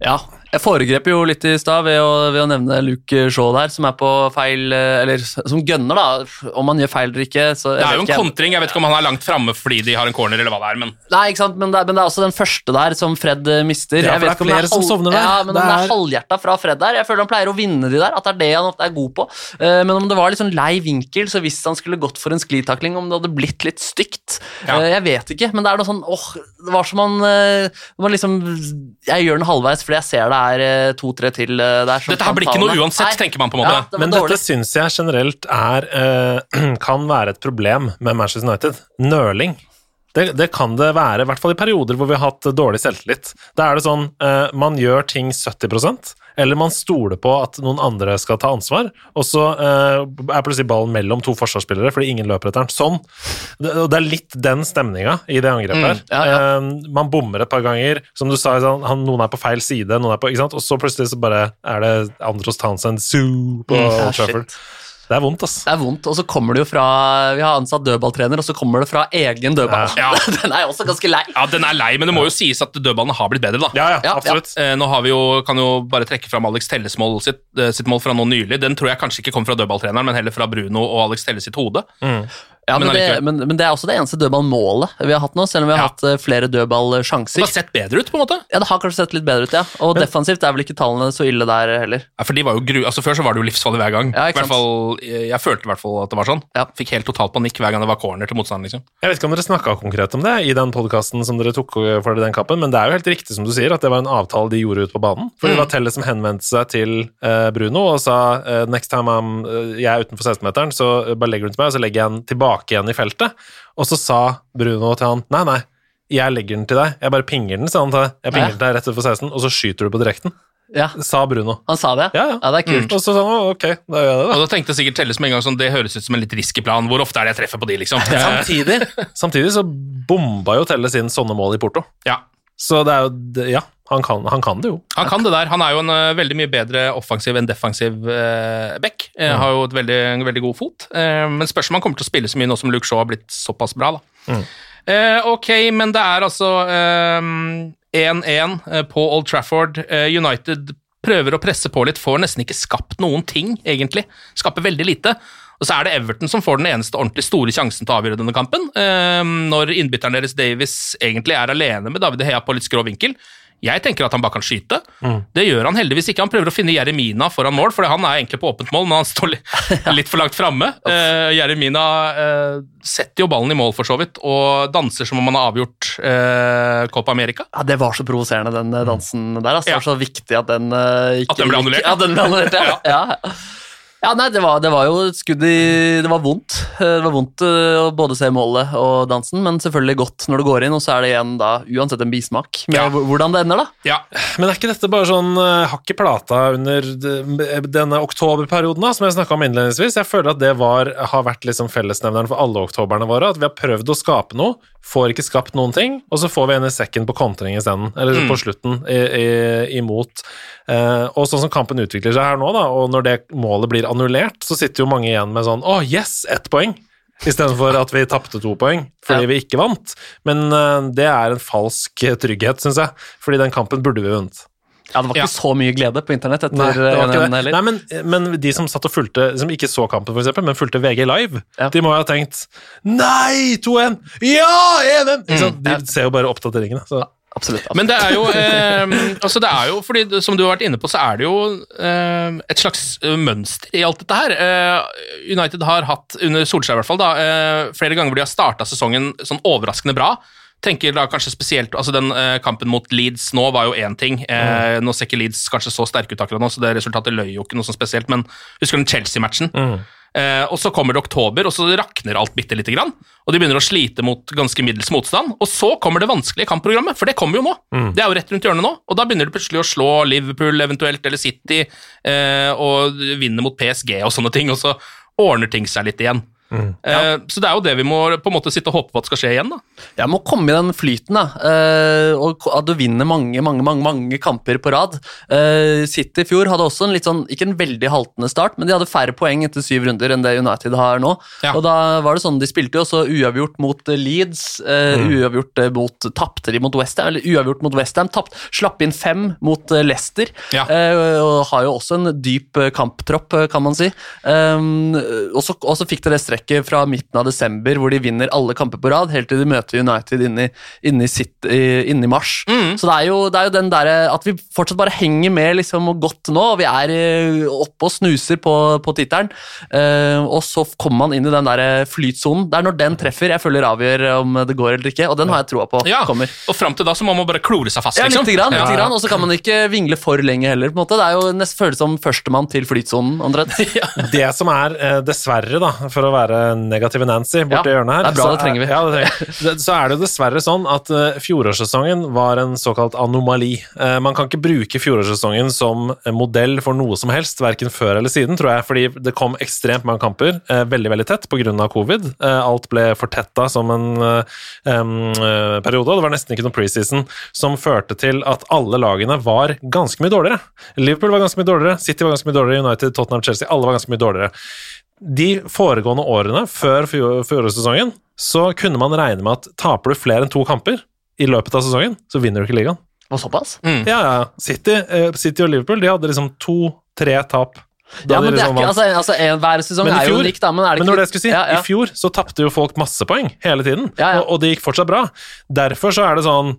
Ja, jeg foregrep jo litt i stad ved, ved å nevne Luke Shaw der, som er på feil eh, Eller som gønner, da. Om han gjør feil eller ikke. Så jeg Det er jo en kontring, jeg vet ikke om han er langt framme fordi de har en corner, eller hva det er, men Nei, ikke sant, men det, er, men det er også den første der som Fred eh, mister. Ja, for det er flere om flere som sovner der. Ja, men om Det det er- er halvhjerta fra Fred der. Jeg føler han pleier å vinne de der, at det er det han ofte er god på. Eh, Men om det var litt sånn lei vinkel, så hvis han skulle gått for en sklitakling, om det hadde blitt litt stygt Ja. Jeg vet ikke, men det er noe sånn åh, det var som han eh, liksom, Jeg gjør den halvveis fordi jeg ser det er eh, to-tre til eh, der. som Dette her blir ikke noe uansett, Nei. tenker man på en måte. Ja, det Men dårlig. dette syns jeg generelt er eh, kan være et problem med Manchester United. Nøling. Det, det kan det være, i hvert fall i perioder hvor vi har hatt dårlig selvtillit. Da er det sånn eh, man gjør ting 70 eller man stoler på at noen andre skal ta ansvar, og så eh, er plutselig ballen mellom to forsvarsspillere fordi ingen løper etter den. Sånn. Det, og det er litt den stemninga i det angrepet her. ja, ja. Eh, man bommer et par ganger. Som du sa, sånn, han, noen er på feil side, noen er på, ikke sant? og så plutselig så bare er det Andros Townsend Zoo på ja, Old Trafford. Det er vondt, ass. Det er vondt, og så kommer det jo fra Vi har ansatt dødballtrener, og så kommer det fra egen dødball. Ja. Den er også ganske lei. Ja, den er lei, men det må jo sies at dødballene har blitt bedre, da. Ja, ja, absolutt. Ja. nå har vi jo, kan jo bare trekke fram Alex Telles mål sitt, eh, sitt mål fra nå nylig. Den tror jeg kanskje ikke kom fra dødballtreneren, men heller fra Bruno og Alex Telles sitt hode. Ja, men, Men det, men, men det er også det eneste dødballmålet vi har hatt nå, selv om vi har Ja. hatt flere dødballsjanser. Det har sett bedre ut, på en måte. Ja, det har kanskje sett litt bedre ut, ja. Og defensivt er vel ikke tallene så ille der heller. Ja, for de var jo gru... Altså, Før så var det jo livsfarlig hver gang. Ja, fall, jeg, følte i hvert fall at det var sånn. Ja. Fikk helt totalt panikk hver gang det var corner til motstanderen. liksom. Jeg vet ikke om dere snakka konkret om det i den podkasten som dere tok for dere den kappen, men det er jo helt riktig som du sier, at det var en avtale de gjorde ute på banen. For det var Telle som henvendte seg til uh, Bruno og sa uh, next time I'm, uh, jeg er utenfor 16-meteren, så eh, bare legger du den til meg, og så legger jeg den tilbake igjen i feltet. Og så sa Bruno til han nei, nei, jeg legger den til deg, jeg bare pinger den, sa han til deg. Jeg pinger Ja. den til deg rett utenfor 16, og så skyter du på direkten. Ja, Sa Bruno. han sa det? Ja, ja. det er kult. Og så sa han ok, da gjør jeg det, da. Og da tenkte sikkert Telles med en gang sånn, det høres ut som en litt risky plan. Hvor ofte er det jeg treffer på de, liksom? Samtidig, samtidig så bomba jo Telles inn sånne mål i Porto. ja. Så det er jo Ja, han kan, han kan det jo. Han kan det der. Han er jo en uh, veldig mye bedre offensiv enn defensiv uh, back. Mm. Har jo et veldig, veldig god fot. Eh, men spørs om han kommer til å spille så mye nå som Luke Shaw har blitt såpass bra, da. Eh, ok, men det er altså eh, 1-1 eh, på Old Trafford. Eh, United prøver å presse på litt, får nesten ikke skapt noen ting, egentlig. Skaper veldig lite. Og så er det Everton som får den eneste ordentlig store sjansen til å avgjøre denne kampen, eh, når innbytteren deres Davis egentlig er alene med David Hea på litt skrå vinkel. Jeg tenker at han bare kan skyte. Det gjør han heldigvis ikke. Han prøver å finne Jeremina foran mål, for han er egentlig på åpent mål, men han står litt, for langt framme. Uh, Jeremina eh, setter jo ballen i mål, for så vidt, og danser som om han har avgjort uh, Copa America. Ja, Det var så provoserende, den dansen der. Altså. Ja. Det var så viktig at den eh, ikke At den ble annullert, Ja, den ble annullert, ja. ja. Ja, nei, det var, det var jo et skudd i Det var vondt. Eh, Det var vondt eh, å både se målet og dansen, men selvfølgelig godt når det går inn, og så er det igjen da uansett en bismak med Ja. hvordan det ender, da. Ja, Men er ikke dette bare sånn uh, hakk i plata under denne oktoberperioden, da, som jeg snakka om innledningsvis? Jeg føler at det var, har vært liksom fellesnevneren for alle oktoberne våre. At vi har prøvd å skape noe, får ikke skapt noen ting, og så får vi en i sekken på kontring isteden. Eller på slutten, i, i, imot. Eh, og sånn som kampen utvikler seg her nå, da, og når det målet blir annullert, så sitter jo mange igjen med sånn Å, yes, ett poeng! Istedenfor at vi tapte to poeng fordi Ja. vi ikke vant. Men eh, det er en falsk trygghet, syns jeg. Fordi den kampen burde vi vunnet. Ja, Det var ikke Ja. så mye glede på internett etter Nei, det var ikke det. heller. Nei, men, men de som satt og fulgte, som ikke så kampen, for eksempel, men fulgte VG live, Ja. de må jo ha tenkt Nei, 2-1! Ja, 1-1! Ikke sant? De ser jo bare oppdateringene. Så. Absolutt. Men det er jo eh, altså det er jo, fordi Som du har vært inne på, så er det jo eh, et slags eh, mønster i alt dette her. Eh, United har hatt, under Solskjær i hvert fall, da, eh, flere ganger hvor de har starta sesongen sånn overraskende bra. Tenker da kanskje spesielt, altså Den eh, kampen mot Leeds nå var jo én ting. Eh, Nå ser ikke Leeds kanskje så sterke ut akkurat nå, så det resultatet løy jo ikke noe sånn spesielt. Men husker du den Chelsea-matchen? Eh, og så kommer det oktober, og så rakner alt bitte lite grann. Og de begynner å slite mot ganske middels motstand. Og så kommer det vanskelige kampprogrammet, for det kommer jo nå. Det er jo rett rundt hjørnet nå. Og da begynner de plutselig å slå Liverpool eventuelt, eller City, eh, og vinne mot PSG og sånne ting, og så ordner ting seg litt igjen. Eh, så det er jo det vi må på en måte sitte og håpe på at skal skje igjen. da. Jeg må komme i den flyten, da. eh, og at du vinner mange mange, mange, mange kamper på rad. Eh, City i fjor hadde også en litt sånn, ikke en veldig haltende start, men de hadde færre poeng etter syv runder enn det United har nå. Ja. Og da var det sånn, De spilte jo også uavgjort mot eh, Leeds, mm. uavgjort eh, mot Tapte de mot Westham, eller uavgjort mot Westham. Slapp inn fem mot eh, Leicester, Ja. eh, og har jo også en dyp eh, kamptropp, eh, kan man si. Um, og så fikk de det strekket fra midten av desember, hvor de vinner alle kamper på rad, helt til de møter United inne i, inne i, sitt, i, inne i mars. Så det er, jo, det er jo den derre at vi fortsatt bare henger med liksom, og godt nå, og vi er eh, oppe og snuser på, på tittelen. Uh, og så kommer man inn i den der flytsonen. Det er når den treffer jeg føler avgjør om det går eller ikke, og den har jeg troa på Ja, kommer. Og fram til da så må man bare klore seg fast, Ja, liksom. lite grann, Ja, ja. grann, og så kan man ikke vingle for lenge heller. på en måte. Det er jo nesten føles som førstemann til flytsonen, omtrent. Det som er, eh, dessverre, da, for å være negative Nancy borti Ja, hjørnet her det er bra, så det trenger vi. Ja, det trenger Så er det jo dessverre sånn at eh, fjorårssesongen var en såkalt anomali. Eh, man kan ikke bruke fjorårssesongen som modell for noe som helst, verken før eller siden, tror jeg, fordi det kom ekstremt mange kamper eh, veldig veldig tett pga. covid. Alt ble fortetta som en um, periode, og det var nesten ikke noe preseason, som førte til at alle lagene var ganske mye dårligere. Liverpool var ganske mye dårligere, City var ganske mye dårligere, United, Tottenham, Chelsea, alle var ganske mye dårligere de foregående årene, før fjor- fjorårssesongen, så kunne man regne med at taper du flere enn to kamper i løpet av sesongen, så vinner du ikke ligaen. Og såpass? Mm. Ja, ja. City, eh, City og Liverpool de hadde liksom to-tre tap. Da Ja, men de det er liksom ikke, altså, altså en, Hver sesong fjor, er jo lik, da, men er det Men ikke når det jeg skulle si, ja, ja. i fjor så tapte jo folk masse poeng hele tiden, Ja, ja. Og, og det gikk fortsatt bra. Derfor så er det sånn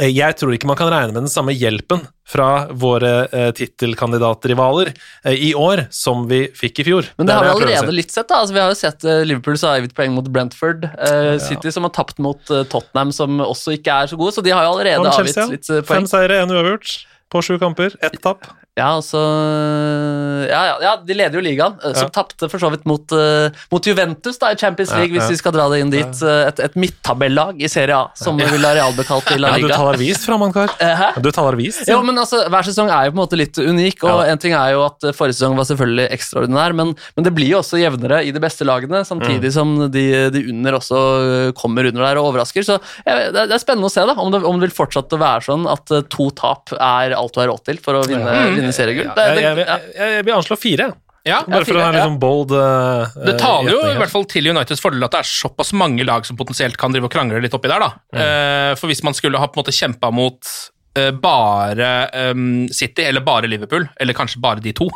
Jeg tror ikke man kan regne med den samme hjelpen fra våre eh, tittelkandidatrivaler eh, i år som vi fikk i fjor. Men det har vi er allerede litt sett. da, altså Vi har jo sett eh, Liverpool har avgitt poeng mot Brentford. eh, City som har tapt mot eh, Tottenham, som også ikke er så gode. Så de har jo allerede avgitt litt eh, poeng. Fem seire, én uavgjort på sju kamper. Ett tap. Ja, altså ja, ja, ja, de leder jo ligaen, eh, som Ja. tapte for så vidt mot, uh, mot Juventus da, i Champions League, ja. hvis vi skal dra det inn dit. eh, Et, et midttabellag i Serie A, som Villarreal ha kalt i La Ja, du taler vist, Framankar. Eh, Hæ? Du taler vist. Jo, men altså, Hver sesong er jo på en måte litt unik, og Ja. en ting er jo at forrige sesong var selvfølgelig ekstraordinær, men, men det blir jo også jevnere i de beste lagene, samtidig Mm. som de, de under også kommer under der og overrasker. Så det, det er spennende å se da, om det, om det vil fortsette å være sånn at to tap er alt du har råd til for å vinne, vinne seriegull. Det- Jeg, jeg, jeg, jeg vil anslå fire. Ja, Bare for å ha en sånn bold uh, Det taler jo i hvert fall til Uniteds fordel at det er såpass mange lag som potensielt kan drive og krangle litt oppi der. da. Eh, for hvis man skulle ha på en måte kjempa mot uh, bare um, City eller bare Liverpool, eller kanskje bare de to,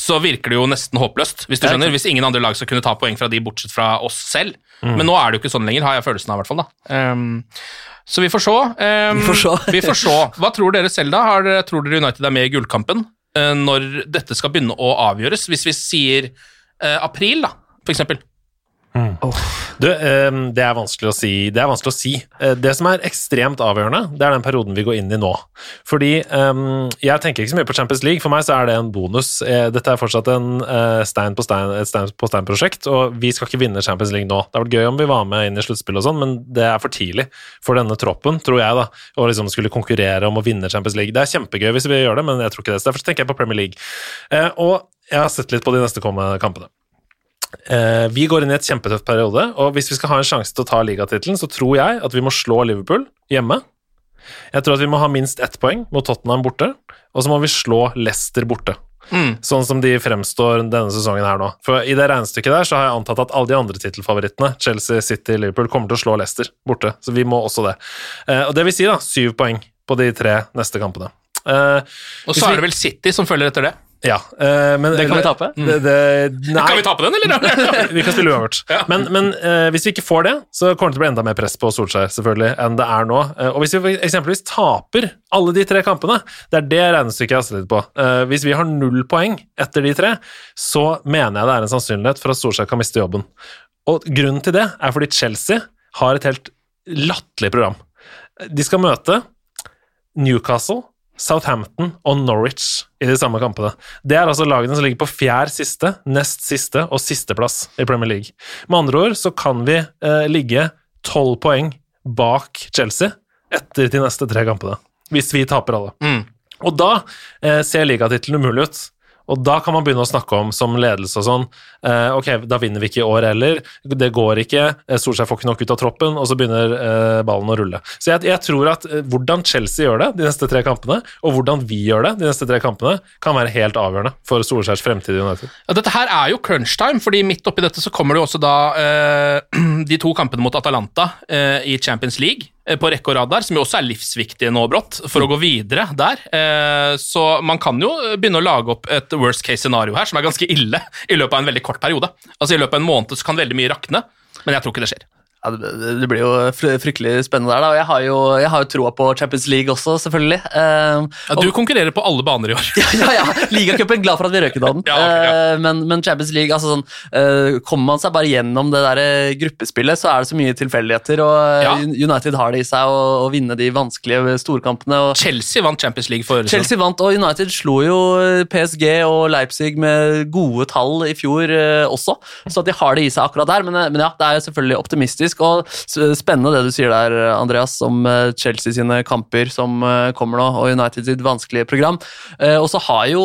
så virker det jo nesten håpløst. Hvis du skjønner, hvis ingen andre lag skal kunne ta poeng fra de bortsett fra oss selv. Men nå er det jo ikke sånn lenger, har jeg følelsen av. i hvert fall da. Um, så vi får se. Um, Vi får se. vi får se. Hva tror dere selv, da? Har tror dere United er med i gullkampen uh, når dette skal begynne å avgjøres? Hvis vi sier uh, april, da, for eksempel. Du, eh, det er vanskelig å si. Det er vanskelig å si. Eh, Det som er ekstremt avgjørende, det er den perioden vi går inn i nå. Fordi eh, jeg tenker ikke så mye på Champions League. For meg så er det en bonus. Eh, Dette er fortsatt en eh, stein på stein, et stein på stein-prosjekt, og vi skal ikke vinne Champions League nå. Det hadde vært gøy om vi var med inn i sluttspillet og sånn, men det er for tidlig for denne troppen, tror jeg, da, å liksom skulle konkurrere om å vinne Champions League. Det er kjempegøy hvis vi gjør det, men jeg tror ikke det. Så derfor tenker jeg på Premier League. Og jeg har sett litt på de neste kommende kampene. Eh, vi går inn i et kjempetøff periode, og hvis vi skal ha en sjanse til å ta ligatittelen, så tror jeg at vi må slå Liverpool hjemme. Jeg tror at vi må ha minst ett poeng mot Tottenham borte, og så må vi slå Leicester borte. Sånn som de fremstår denne sesongen her nå. For i det regnestykket der så har jeg antatt at alle de andre tittelfavorittene, Chelsea, City, Liverpool, kommer til å slå Leicester borte. Så vi må også det. Eh, og det vil si da syv poeng på de tre neste kampene. Eh, Og så er det vel City som følger etter det. Ja, eh, men Det kan vi tape. Det, det, nei, Kan vi tape den, eller? vi kan spille uavgjort. Ja. Men, men uh, hvis vi ikke får det, så kommer det til å bli enda mer press på Solskjær selvfølgelig, enn det er nå. Uh, og hvis vi eksempelvis taper alle de tre kampene, det er det regnestykket jeg har sett litt på. Uh, hvis vi har null poeng etter de tre, så mener jeg det er en sannsynlighet for at Solskjær kan miste jobben. Og grunnen til det er fordi Chelsea har et helt latterlig program. De skal møte Newcastle, Southampton og Norwich i de samme kampene. Det er altså lagene som ligger på fjerd siste, nest siste og sisteplass i Premier League. Med andre ord så kan vi eh, ligge tolv poeng bak Chelsea etter de neste tre kampene, hvis vi taper alle. Mm. Og da eh, ser ligatittelen umulig ut. Og da kan man begynne å snakke om som ledelse og sånn eh, Ok, da vinner vi ikke i år heller. Det går ikke. eh, Solskjær får ikke nok ut av troppen, og så begynner eh, ballen å rulle. Så jeg, jeg tror at eh, hvordan Chelsea gjør det de neste tre kampene, og hvordan vi gjør det de neste tre kampene, kan være helt avgjørende for Solskjærs fremtid i United. Ja, dette her er jo crunch time, fordi midt oppi dette så kommer det jo også da eh, de to kampene mot Atalanta eh, i Champions League på rekke og rad der, som jo også er livsviktige nå, brått, for å gå videre der. Eh, så man kan jo begynne å lage opp et worst case scenario her, som er ganske ille i løpet av en veldig kort periode. Altså I løpet av en måned så kan veldig mye rakne, men jeg tror ikke det skjer. Ja, det, blir jo fryktelig spennende der, da. Og jeg har jo, jeg har jo troa på Champions League også, selvfølgelig. Uh, Ja, du konkurrerer på alle baner i år. ja, ja, ja. Ligacupen, glad for at vi røyket av den. Ja, okay, ja. Uh, men, men Champions League, altså sånn uh, Kommer man seg bare gjennom det der eh, gruppespillet, så er det så mye tilfeldigheter, og. United har det i seg å, å vinne de vanskelige storkampene. og Chelsea vant Champions League for Chelsea vant, og United slo jo PSG og Leipzig med gode tall i fjor også, så de har det i seg akkurat der. Men, men ja, det er jo selvfølgelig optimistisk og spennende det du sier der, Andreas, om eh, Chelsea sine kamper som eh, kommer nå, og United sitt vanskelige program. Eh, Og så har jo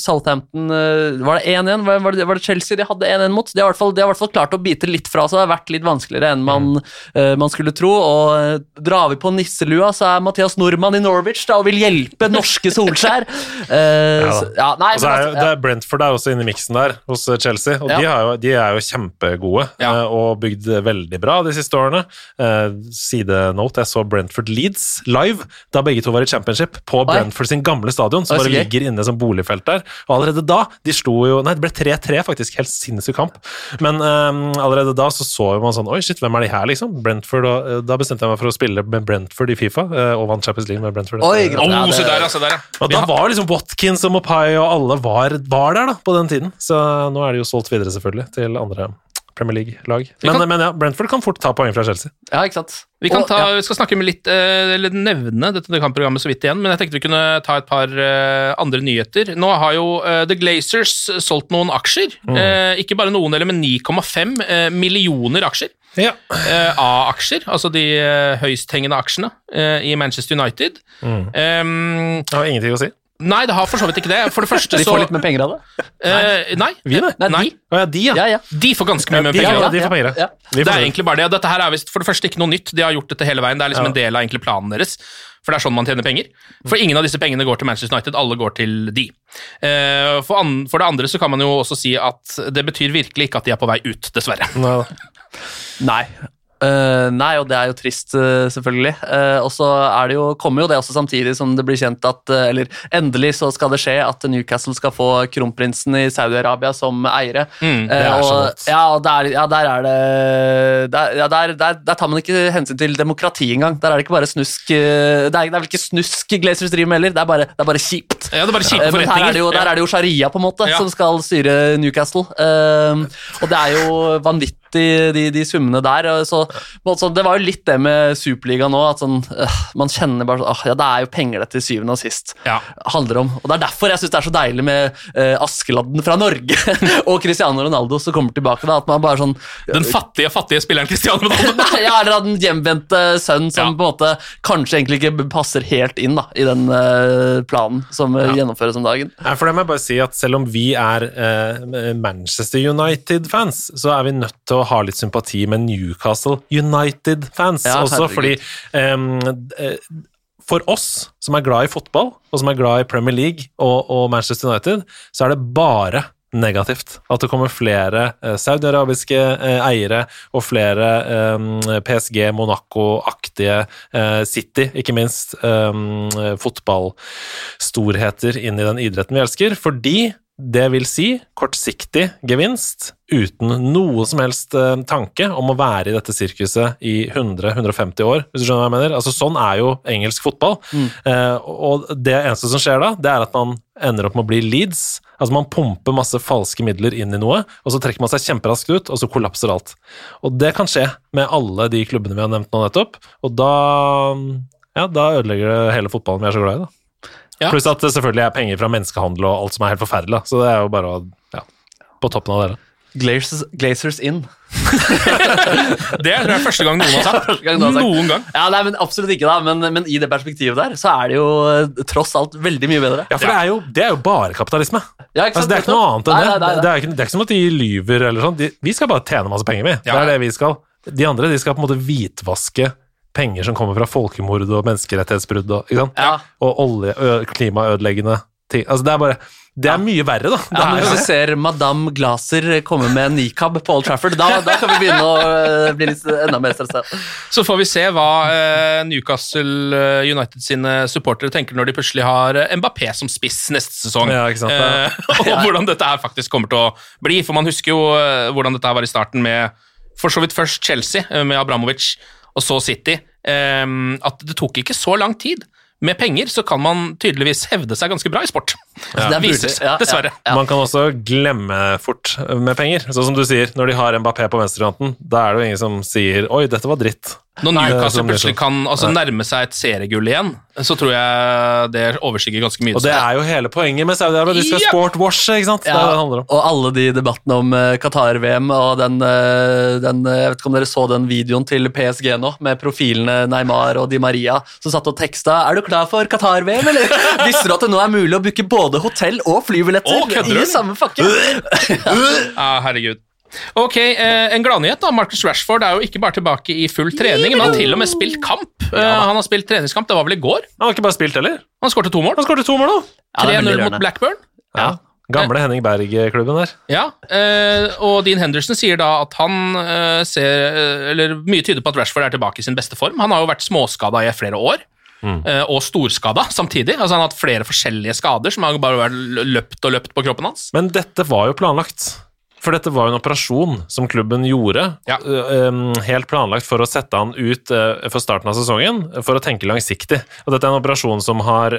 Southampton Var det 1-1? Var, var, det- Chelsea de hadde 1-1 mot? De har, fall, de har i hvert fall klart å bite litt fra seg. Det har vært litt vanskeligere enn man, mm. man skulle tro. Og drar vi på nisselua, så er Mathias Nordmann i Norwich da, og vil hjelpe norske Solskjær. Ja så- ja, nei, men er, det er Brentford er også inne i miksen der hos Chelsea, og Ja. de, har jo, de er jo kjempegode og bygd veldig bra de siste årene. Eh, Sidenote, jeg så Brentford Leeds live da begge to var i championship på Brentford sin gamle stadion, som Oi, bare gøy. ligger inne som boligfelt der. Og allerede da, de slo jo Nei, det ble 3-3, faktisk. Helt sinnssyk kamp. Men eh, allerede da så så man sånn Oi, shit, hvem er de her, liksom? Brentford, og eh, Da bestemte jeg meg for å spille med Brentford i Fifa, eh, og vant Champions League med Brentford. Oi, Eh, Oh, det- se der, altså. Der, ja. og da var liksom Watkins og Mopai og alle var, var der da, på den tiden. Så nå er de jo solgt videre, selvfølgelig, til andre Premier League-lag. Men, men ja, Brentford kan fort ta poeng fra Chelsea. ja, ikke sant. Vi kan Og- ta, ja. vi skal snakke med litt, eh, eller nevne dette kampprogrammet så vidt igjen, men jeg tenkte vi kunne ta et par eh, andre nyheter. Nå har jo eh, The Glazers solgt noen aksjer. Eh, ikke bare noen, eller men 9,5 eh, millioner aksjer. Ja. A-aksjer, altså de høysthengende aksjene i Manchester United. Em, Det har ingenting å si. Nei, det har for så vidt ikke det. For det første De får litt mer penger av det? eh, Nei. Vi, nei. Nei, nei. de. Oh, ja, de, ja. Ja, ja. De får ganske mye med penger. ja, av det. de får penger. ja. Det får er egentlig bare det. Dette her er vist, for det første ikke noe nytt. De har gjort dette hele veien. Det er liksom Ja. en del av egentlig planen deres. For det er sånn man tjener penger. For ingen av disse pengene går til Manchester United, alle går til de. Eh, For, an, for det andre så kan man jo også si at det betyr virkelig ikke at de er på vei ut, dessverre. Nei. Nei. Eh, nei, og det er jo trist, uh, selvfølgelig. Uh, og så er det jo, kommer jo det også samtidig som det blir kjent at Eller endelig så skal det skje at Newcastle skal få kronprinsen i Saudi-Arabia som eiere. Mm, det er så godt. ja, og der, ja, der er det der, ja, der, der, der tar man ikke hensyn til demokrati engang. Der er det ikke bare snusk Det er, det er vel ikke snusk Glazers driver med heller, det er bare, det er bare kjipt. Ja, det er bare kjipe forretninger. er det jo, der er det jo sharia på en måte som skal styre Newcastle. Og det er jo vanvittig, de, de summene der. og Så, på en måte sånn, det var jo litt det med Superligaen nå, at sånn, øh, man kjenner bare sånn Ja, det er jo penger det til syvende og sist Ja. handler om. Og det er derfor jeg syns det er så deilig med øh, Askeladden fra Norge og Cristiano Ronaldo som kommer tilbake. da, At man bare sånn Den fattige, fattige spilleren Cristiano Ronaldo. Ja, eller den hjemvendte sønn som Ja. på en måte kanskje egentlig ikke passer helt inn da, i den eh, planen som ja. gjennomføres om dagen. Ja, for det må jeg bare si at Selv om vi er eh, Manchester United-fans, så er vi nødt til å ha litt sympati med Newcastle United-fans Ja, også. Fordi eh, for oss som er glad i fotball, og som er glad i Premier League og, og Manchester United, så er det bare negativt. At det kommer flere eh, saudiarabiske eh, eiere og flere eh, PSG, Monaco-aktige City, ikke minst, fotballstorheter inn i den idretten vi elsker. Fordi det vil si kortsiktig gevinst uten noe som helst eh, tanke om å være i dette sirkuset i 100-150 år, hvis du skjønner hva jeg mener. Altså, sånn er jo engelsk fotball. Eh, og det eneste som skjer da, det er at man ender opp med å bli Leeds. Altså Man pumper masse falske midler inn i noe, og så trekker man seg kjemperaskt ut, og så kollapser alt. Og det kan skje med alle de klubbene vi har nevnt nå nettopp, og da ja, da ødelegger det hele fotballen vi er så glad i. da. Ja. Pluss at det selvfølgelig er penger fra menneskehandel og alt som er helt forferdelig. Så det er jo bare å ja, på toppen av det. Glazers, Glazers in. Det er tror jeg første gang noen har sagt. Gang noen har sagt. Noen gang. Ja, nei, men Absolutt ikke, da. Men, men i det perspektivet der, så er det jo eh, tross alt veldig mye bedre. Ja, for Det, er jo, det er jo bare kapitalisme. Ja, ikke sant, Altså, det er ikke noe annet enn Nei, det. nei, nei, nei. Det, er ikke, det er ikke som at de lyver eller sånn. De, vi skal bare tjene masse penger, vi. Det er det vi skal. De andre de skal på en måte hvitvaske penger som kommer fra folkemord og menneskerettighetsbrudd og, ikke sant? Ja. og olje, ø, klimaødeleggende ting. Altså, det er bare Det er mye verre, da. Ja, men Hvis du ser Madame Glaser komme med en nikab på Old Trafford, da, da kan vi begynne å bli litt enda mer stressa. Så får vi se hva Newcastle United sine supportere tenker når de plutselig har Mbappé som spiss neste sesong. Ja, ikke sant. Eh, og hvordan dette her faktisk kommer til å bli. For man husker jo hvordan dette her var i starten med for så vidt først Chelsea, med Abramovic, og så City. Eh, at det tok ikke så lang tid. Med penger så kan man tydeligvis hevde seg ganske bra i sport. Det er Viser Ja, ja, dessverre. ja. Man kan også glemme fort med penger. Sånn som du sier, når de har Mbappé på venstrekanten, da er det jo ingen som sier 'oi, dette var dritt'. Når Nei, Newcastle som er plutselig kan altså, nærme seg et seriegull igjen, så tror jeg det overskygger ganske mye. Og det er jo hele poenget med Saudi-Arabia. De skal yep. sportwashe, ikke sant? Det er det det handler om. og alle de debattene om eh, Qatar-VM og den, eh, den eh, Jeg vet ikke om dere så den videoen til PSG nå, med profilene Neymar og Di Maria som satt og teksta 'Er du klar for Qatar-VM', eller? Visste du at det nå er mulig å booke både hotell og flybilletter Å, i samme pakke? ah, herregud. Ok, eh, En gladnyhet. da, Marcus Rashford er jo ikke bare tilbake i full trening, men han har til og med spilt kamp. Eh, han har spilt treningskamp, det var vel i går. Han har ikke bare spilt heller. Han skårte to mål. Han skårte to mål, da. Ja, det er 3-0 mot. Blackburn. Ja. Gamle Henning Berg-klubben der. Ja, eh, og Dean Henderson sier da at han eh, ser eh, Eller mye tyder på at Rashford er tilbake i sin beste form. Han har jo vært småskada i flere år. Eh, Og storskada samtidig. Altså Han har hatt flere forskjellige skader som har bare vært løpt og løpt på kroppen hans. Men dette var jo planlagt. For dette var jo en operasjon som klubben gjorde, Ja. helt planlagt for å sette han ut for starten av sesongen, for å tenke langsiktig. Og dette er en operasjon som har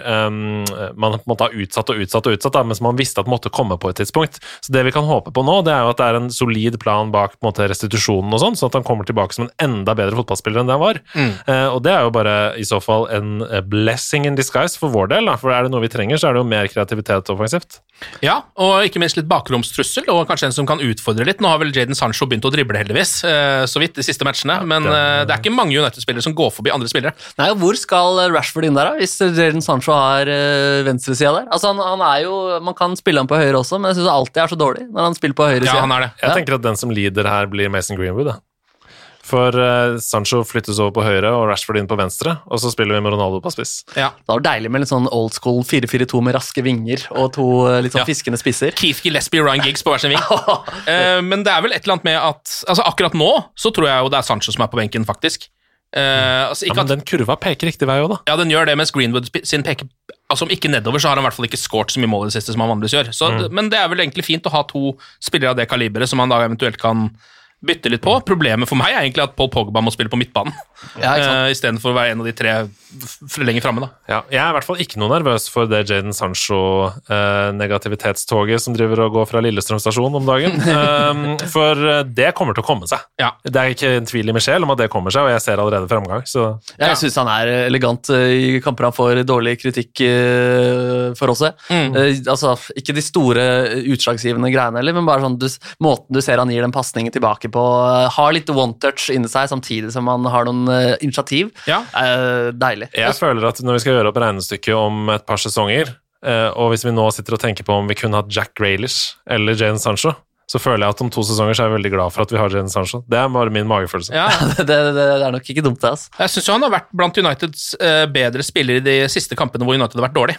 man måte har utsatt og utsatt og utsatt, men som man visste at måtte komme på et tidspunkt. Så det vi kan håpe på nå, det er jo at det er en solid plan bak måte, restitusjonen og sånn, sånn at han kommer tilbake som en enda bedre fotballspiller enn det han var. Eh, og det er jo bare i så fall en eh, blessing in disguise for vår del, for er det noe vi trenger, så er det jo mer kreativitet offensivt. Ja, og ikke minst litt bakromstrussel, og kanskje en som kan utfordre litt. Nå har vel Jaden Sancho begynt å drible, heldigvis, eh, så vidt, de siste matchene. Men eh, det er ikke mange United-spillere som går forbi andre spillere. Nei, Hvor skal Rashford inn der, da, hvis Jadon Sancho har venstresida der? Altså, han, han er jo, Man kan spille han på høyre også, men jeg syns alltid er så dårlig når han spiller på høyre Ja, han er det. Jeg Ja. tenker at den som lider her, blir Mason Greenwood. Da. For uh, Sancho flyttes over på høyre og Rashford inn på venstre, og så spiller vi med Ronaldo på spiss. Ja. Det var deilig med litt sånn old school 4-4-2 med raske vinger og to eh, litt sånn Ja. fiskende spisser. Keith Gillespie og Ryan Giggs på hver sin ving. uh, men det er vel et eller annet med at altså Akkurat nå så tror jeg jo det er Sancho som er på benken, faktisk. Uh, altså Ja, men den kurva peker riktig vei òg, da. ja, den gjør det, mens Greenwood sin peker Altså Om ikke nedover, så har han i hvert fall ikke scoret så mye mål i det siste som han vanligvis gjør. Så, Men det er vel egentlig fint å ha to spillere av det kaliberet som han da eventuelt kan bytte litt på. Problemet for meg er egentlig at Paul Pogba må spille på midtbanen, Ja, uh, istedenfor å være en av de tre lenger framme. da. Ja, jeg er i hvert fall ikke noe nervøs for det Jaden Sancho-negativitetstoget som driver og går fra Lillestrøm stasjon om dagen. Um, for eh, det kommer til å komme seg. Ja. Det er ikke en tvil i Michel om at det kommer seg, og jeg ser allerede fremgang. Så Ja, jeg syns han er elegant eh, i kamper han får dårlig kritikk uh, for også. Mm. Eh, altså, ikke de store eh, utslagsgivende greiene heller, men bare sånn du, måten du ser han gir den pasningen tilbake på. Eh, har litt one-touch inni seg samtidig som man har noen uh, initiativ. Ja. Uh, deilig. jeg føler at når vi skal gjøre opp regnestykket om et par sesonger, uh, og hvis vi nå sitter og tenker på om vi kunne hatt Jack Grealish eller Jane Sancho, så føler jeg at om to sesonger så er jeg veldig glad for at vi har Jane Sancho. Det er bare min magefølelse. Ja, det, det, det er nok ikke dumt, det. altså. Jeg syns han har vært blant Uniteds bedre spillere i de siste kampene hvor United har vært dårlig.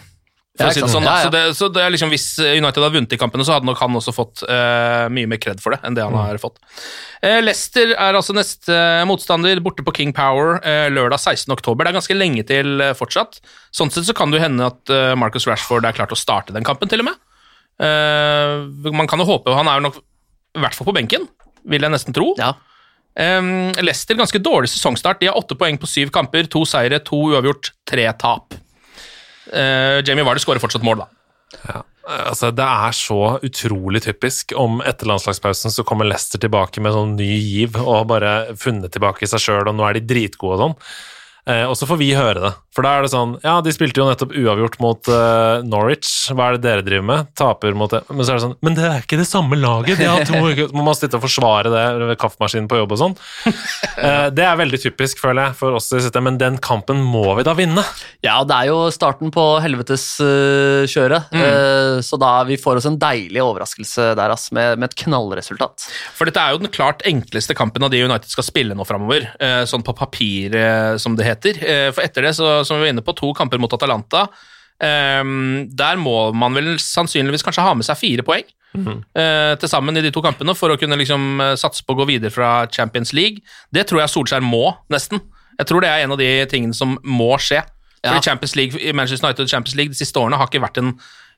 For å si det sånn. Ja, ja. Så, det, så det liksom, Hvis United hadde vunnet de kampene, så hadde nok han også fått uh, mye mer kred for det enn det han Mm. har fått. Uh, Leicester er altså neste uh, motstander, borte på King Power lørdag 16. oktober. Det er ganske lenge til fortsatt. Sånn sett så kan det hende at Marcus Rashford er klar til å starte den kampen, til og med. Man kan jo håpe Han er jo nok i hvert fall på benken, vil jeg nesten tro. Ja. Leicester ganske dårlig sesongstart. De har åtte poeng på syv kamper. To seire, to uavgjort, tre tap. Eh, Jamie Vardy skårer fortsatt mål, da. Ja. Altså, det er så utrolig typisk. Om etter landslagspausen så kommer Leicester tilbake med sånn ny giv og bare funnet tilbake i seg sjøl, og nå er de dritgode og sånn. Eh, og så får vi høre det. For da er det sånn Ja, de spilte jo nettopp uavgjort mot eh, Norwich. Hva er det dere driver med? Taper mot det. Men så er det sånn Men det er ikke det samme laget! De har to uker Man må sitte og forsvare det ved kaffemaskinen på jobb og sånn. Eh, det er veldig typisk, føler jeg, for oss i sitte, men den kampen må vi da vinne. Ja, det er jo starten på helveteskjøret, uh, så da vi får oss en deilig overraskelse der, ass, med, med et knallresultat. For dette er jo den klart enkleste kampen av de United skal spille nå framover, eh, sånn på papir, eh, som det heter. Eh, For etter det, så, som vi var inne på, to kamper mot Atalanta. Ehm, der må man vel sannsynligvis kanskje ha med seg fire poeng eh, til sammen i de to kampene for å kunne liksom eh, satse på å gå videre fra Champions League. Det tror jeg Solskjær må, nesten. Jeg tror det er en av de tingene som må skje. Fordi Champions League, Manchester United Champions League de siste årene har ikke vært en,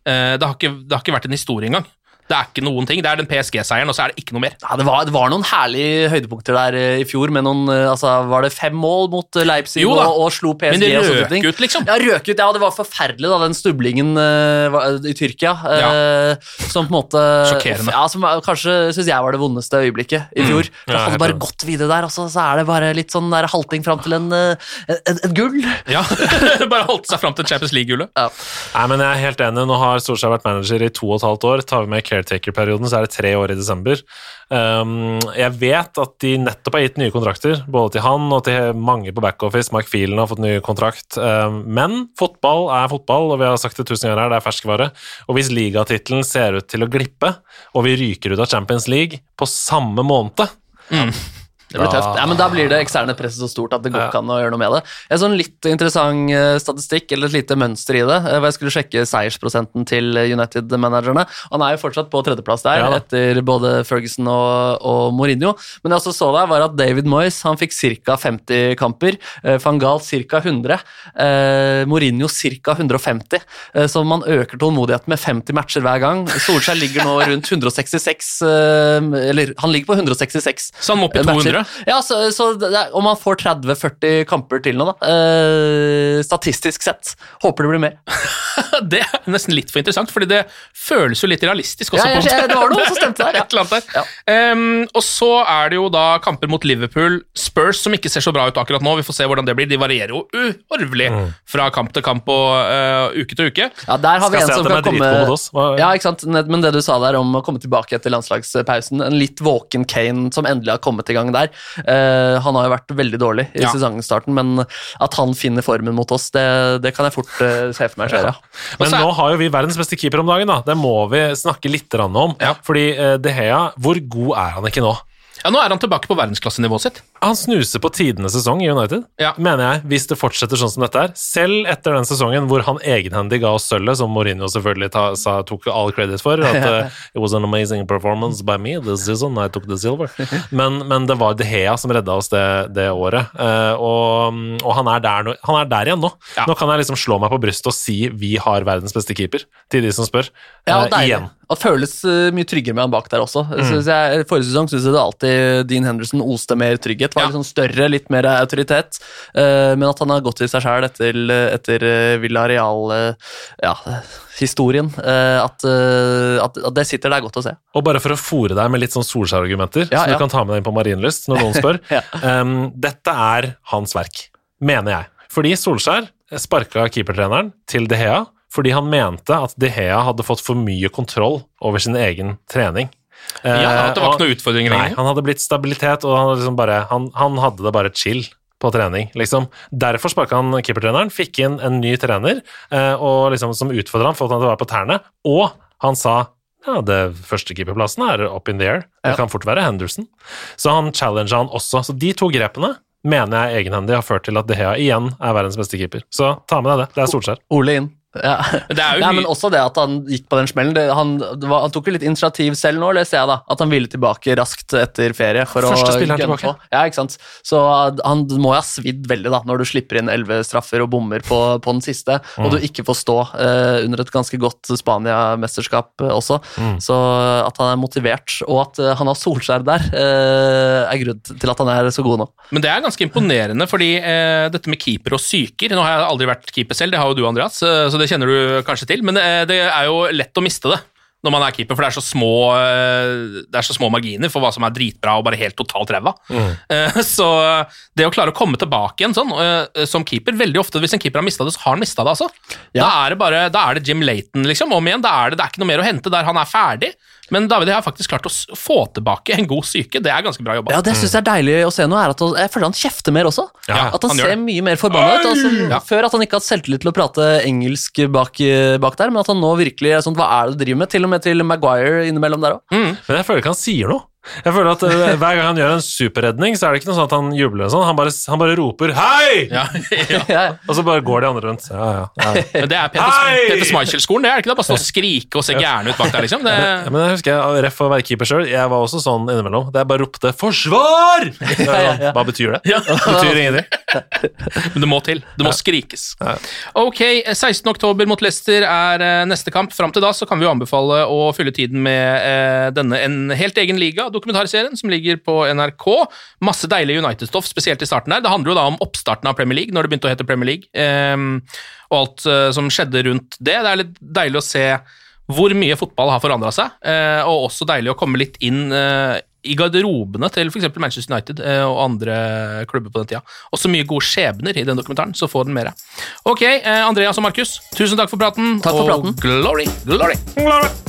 det, har ikke, det har ikke vært en historie engang. Det er ikke noen ting. Det er den PSG-seieren, og så er det ikke noe mer. Ja, det var, det var noen herlige høydepunkter der eh, i fjor, med noen eh, altså, Var det fem mål mot eh, Leipzig Jo da, og, og slo PSG? men det og røk ting? ut, liksom. Ja, røk ut, ja, det var forferdelig, da, den stublingen uh, i Tyrkia. eh, Som på en måte Sjokkerende. Ja, som kanskje syns jeg var det vondeste øyeblikket i fjor. Mm. Ja, hadde bare gått videre der, og så, så er det bare litt sånn der halting fram til en, et, gull. Ja, Bare holdt seg fram til Champions League-gullet. Nei, men jeg er helt enig. Nå har Solskjær vært manager i to og et halvt år. Tar vi med caretaker-perioden, så er det tre år i desember. Um, jeg vet at de nettopp har gitt nye kontrakter, både til han og til mange på backoffice. Mark Phelan har fått ny kontrakt. Um, men fotball er fotball, og vi har sagt det tusen ganger her, det er ferskvare. Og hvis ligatittelen ser ut til å glippe, og vi ryker ut av Champions League på samme måned Det blir tøft. Ja, men Da blir det eksterne presset så stort at det går ikke an å gjøre noe med det. En sånn litt interessant eh, statistikk, eller et lite mønster i det, eh, hvor jeg skulle sjekke seiersprosenten til United-managerne. Han er jo fortsatt på tredjeplass der, Ja etter både Ferguson og, og Mourinho. Men jeg også så der, var at David Moyes han fikk ca. 50 kamper. eh, Van Gaal ca. 100. eh, Mourinho ca. 150. eh, Så man øker tålmodigheten med 50 matcher hver gang. Solskjær ligger nå rundt 166 eh, Eller han ligger på 166 Så han må opp i matcher. 200. Ja, så, så det er, om man får 30-40 kamper til nå, da. eh, statistisk sett. Håper det blir mer. Det er nesten litt for interessant, fordi det føles jo litt realistisk også. Ja, jeg- det var noe som stemte der, ja. Et eller annet der. Ehm, og så er det jo da kamper mot Liverpool, Spurs, som ikke ser så bra ut akkurat nå. Vi får se hvordan det blir. De varierer jo uhorvelig fra kamp til kamp og uh, uke til uke. Ja, der har vi Skal en som kan komme. Hva- Ja, ikke sant? Men det du sa der om å komme tilbake etter landslagspausen, en litt våken Kane som endelig har kommet i gang der. Eh, han har jo vært veldig dårlig i Ja. sesongstarten, men at han finner formen mot oss, det, det kan jeg fort eh, se for meg skjer, ja. Men er- nå har jo vi verdens beste keeper om dagen, da. Det må vi snakke litt om. Ja. Fordi eh, De Hea, hvor god er han ikke nå? Ja, Nå er han tilbake på verdensklassenivået sitt. Han snuser på tidenes sesong i United, Ja. mener jeg, hvis det fortsetter sånn som dette er. Selv etter den sesongen hvor han egenhendig ga oss sølvet, som Mourinho selvfølgelig ta, sa, tok all credit for. At uh, it was an amazing performance by me this season, I took the silver. Men, men det var De Hea som redda oss det, det året. Uh, og, og han, er der, nå- han er der igjen nå. Ja. Nå kan jeg liksom slå meg på brystet og si vi har verdens beste keeper, til de som spør. Ja, Eh, igjen. Det føles mye tryggere med han bak der også. Mm. jeg, forrige sesong syns jeg det alltid Dean Henderson oste mer trygghet. Var Ja. litt sånn større, litt mer autoritet. Eh, men at han har gått i seg sjæl etter, etter eh, Villarreal-historien. at, eh, at, at det sitter der godt å se. Og bare for å fòre deg med litt sånn Solskjær-argumenter, Ja, så du kan ta med deg inn på Marienlyst når noen spør. Ja. um, dette er hans verk, mener jeg. Fordi Solskjær sparka keepertreneren til De Hea fordi han mente at De Hea hadde fått for mye kontroll over sin egen trening. Ja, At det var ikke noen utfordringer Nei, lenger. han hadde blitt stabilitet, og han, liksom bare, han, han hadde det bare chill på trening, liksom. Derfor sparka han keepertreneren, fikk inn en ny trener eh, og liksom, som utfordra han, fått han til å være på tærne, og han sa ja, det første keeperplassen er up in the air. Det Ja. kan fort være Henderson. Så han challenga han også. Så de to grepene mener jeg egenhendig har ført til at De Hea igjen er verdens beste keeper. Så ta med deg det. Det er Solskjær. Ole inn. Ja. Det Nei, men også det at han gikk på den smellen. Det, han, det var, han tok jo litt initiativ selv nå, leste jeg da. At han ville tilbake raskt etter ferie. For Første spiller tilbake. på. Ja, ikke sant? Så han må jo ha svidd veldig da, når du slipper inn elleve straffer og bommer på, på den siste, Mm. og du ikke får stå eh, under et ganske godt Spania-mesterskap eh, også. Mm. Så at han er motivert, og at eh, han har Solskjær der, eh, er grunn til at han er så god nå. Men det er ganske imponerende, fordi eh, dette med keeper og psyker Nå har jeg aldri vært keeper selv, det har jo du, Andreas, eh, så det kjenner du kanskje til. Men eh, det er jo lett å miste det når man er keeper, for det er så små, eh, er så små marginer for hva som er dritbra og bare helt totalt ræva. Mm. Så det å klare å komme tilbake igjen sånn, eh, som keeper Veldig ofte hvis en keeper har mista det, så har han mista det. altså. Da er det bare, da er det Jim Layton liksom, om igjen. Da er det, det er ikke noe mer å hente der han er ferdig. Men David jeg har faktisk klart å få tilbake en god psyke. Det er ganske bra jobba. Ja, det synes jeg er deilig å se nå, er at han, jeg føler han kjefter mer også. Ja, at han, han ser mye mer forbanna ut. Altså, Ja. Før at han ikke hadde selvtillit til å prate engelsk bak, bak der, men at han nå virkelig er sånn, Hva er det du driver med? Til og med til Maguire innimellom der òg. Men jeg føler ikke han sier noe. Jeg føler at uh, Hver gang han gjør en superredning, så er det ikke noe sånn at han jubler. sånn. Han bare, han bare roper 'hei!' Ja, ja. Og så bare går de andre rundt. Ja, ja, ja. Men det er Peter, Hei! Peter Schmeichel-skolen, det er det ikke det? Bare stå og skrike og se gæren ut bak der, liksom. Det, Ja, men jeg husker jeg, Ref å være keeper sjøl, jeg var også sånn innimellom. Det jeg bare ropte 'forsvar!' Er sånn, Hva betyr det? Ja. Det betyr ingenting. men det må til. Det må skrikes. Ok, 16. oktober mot Leicester er eh, neste kamp. Fram til da så kan vi jo anbefale å fylle tiden med uh, denne En helt egen liga, dokumentarserien, som ligger på NRK. Masse deilig United-stoff, spesielt i starten der. Det handler jo da om oppstarten av Premier League, når det begynte å hete Premier League, ehm, og alt eh, som skjedde rundt det. Det er litt deilig å se hvor mye fotball har forandra seg, eh, og også deilig å komme litt inn eh, i garderobene til f.eks. Manchester United eh, og andre klubber på den tida. Også mye gode skjebner i den dokumentaren, så få den mer. Ok, eh, Andreas og Markus, tusen takk for praten. Takk for og praten. glory, glory. Glory.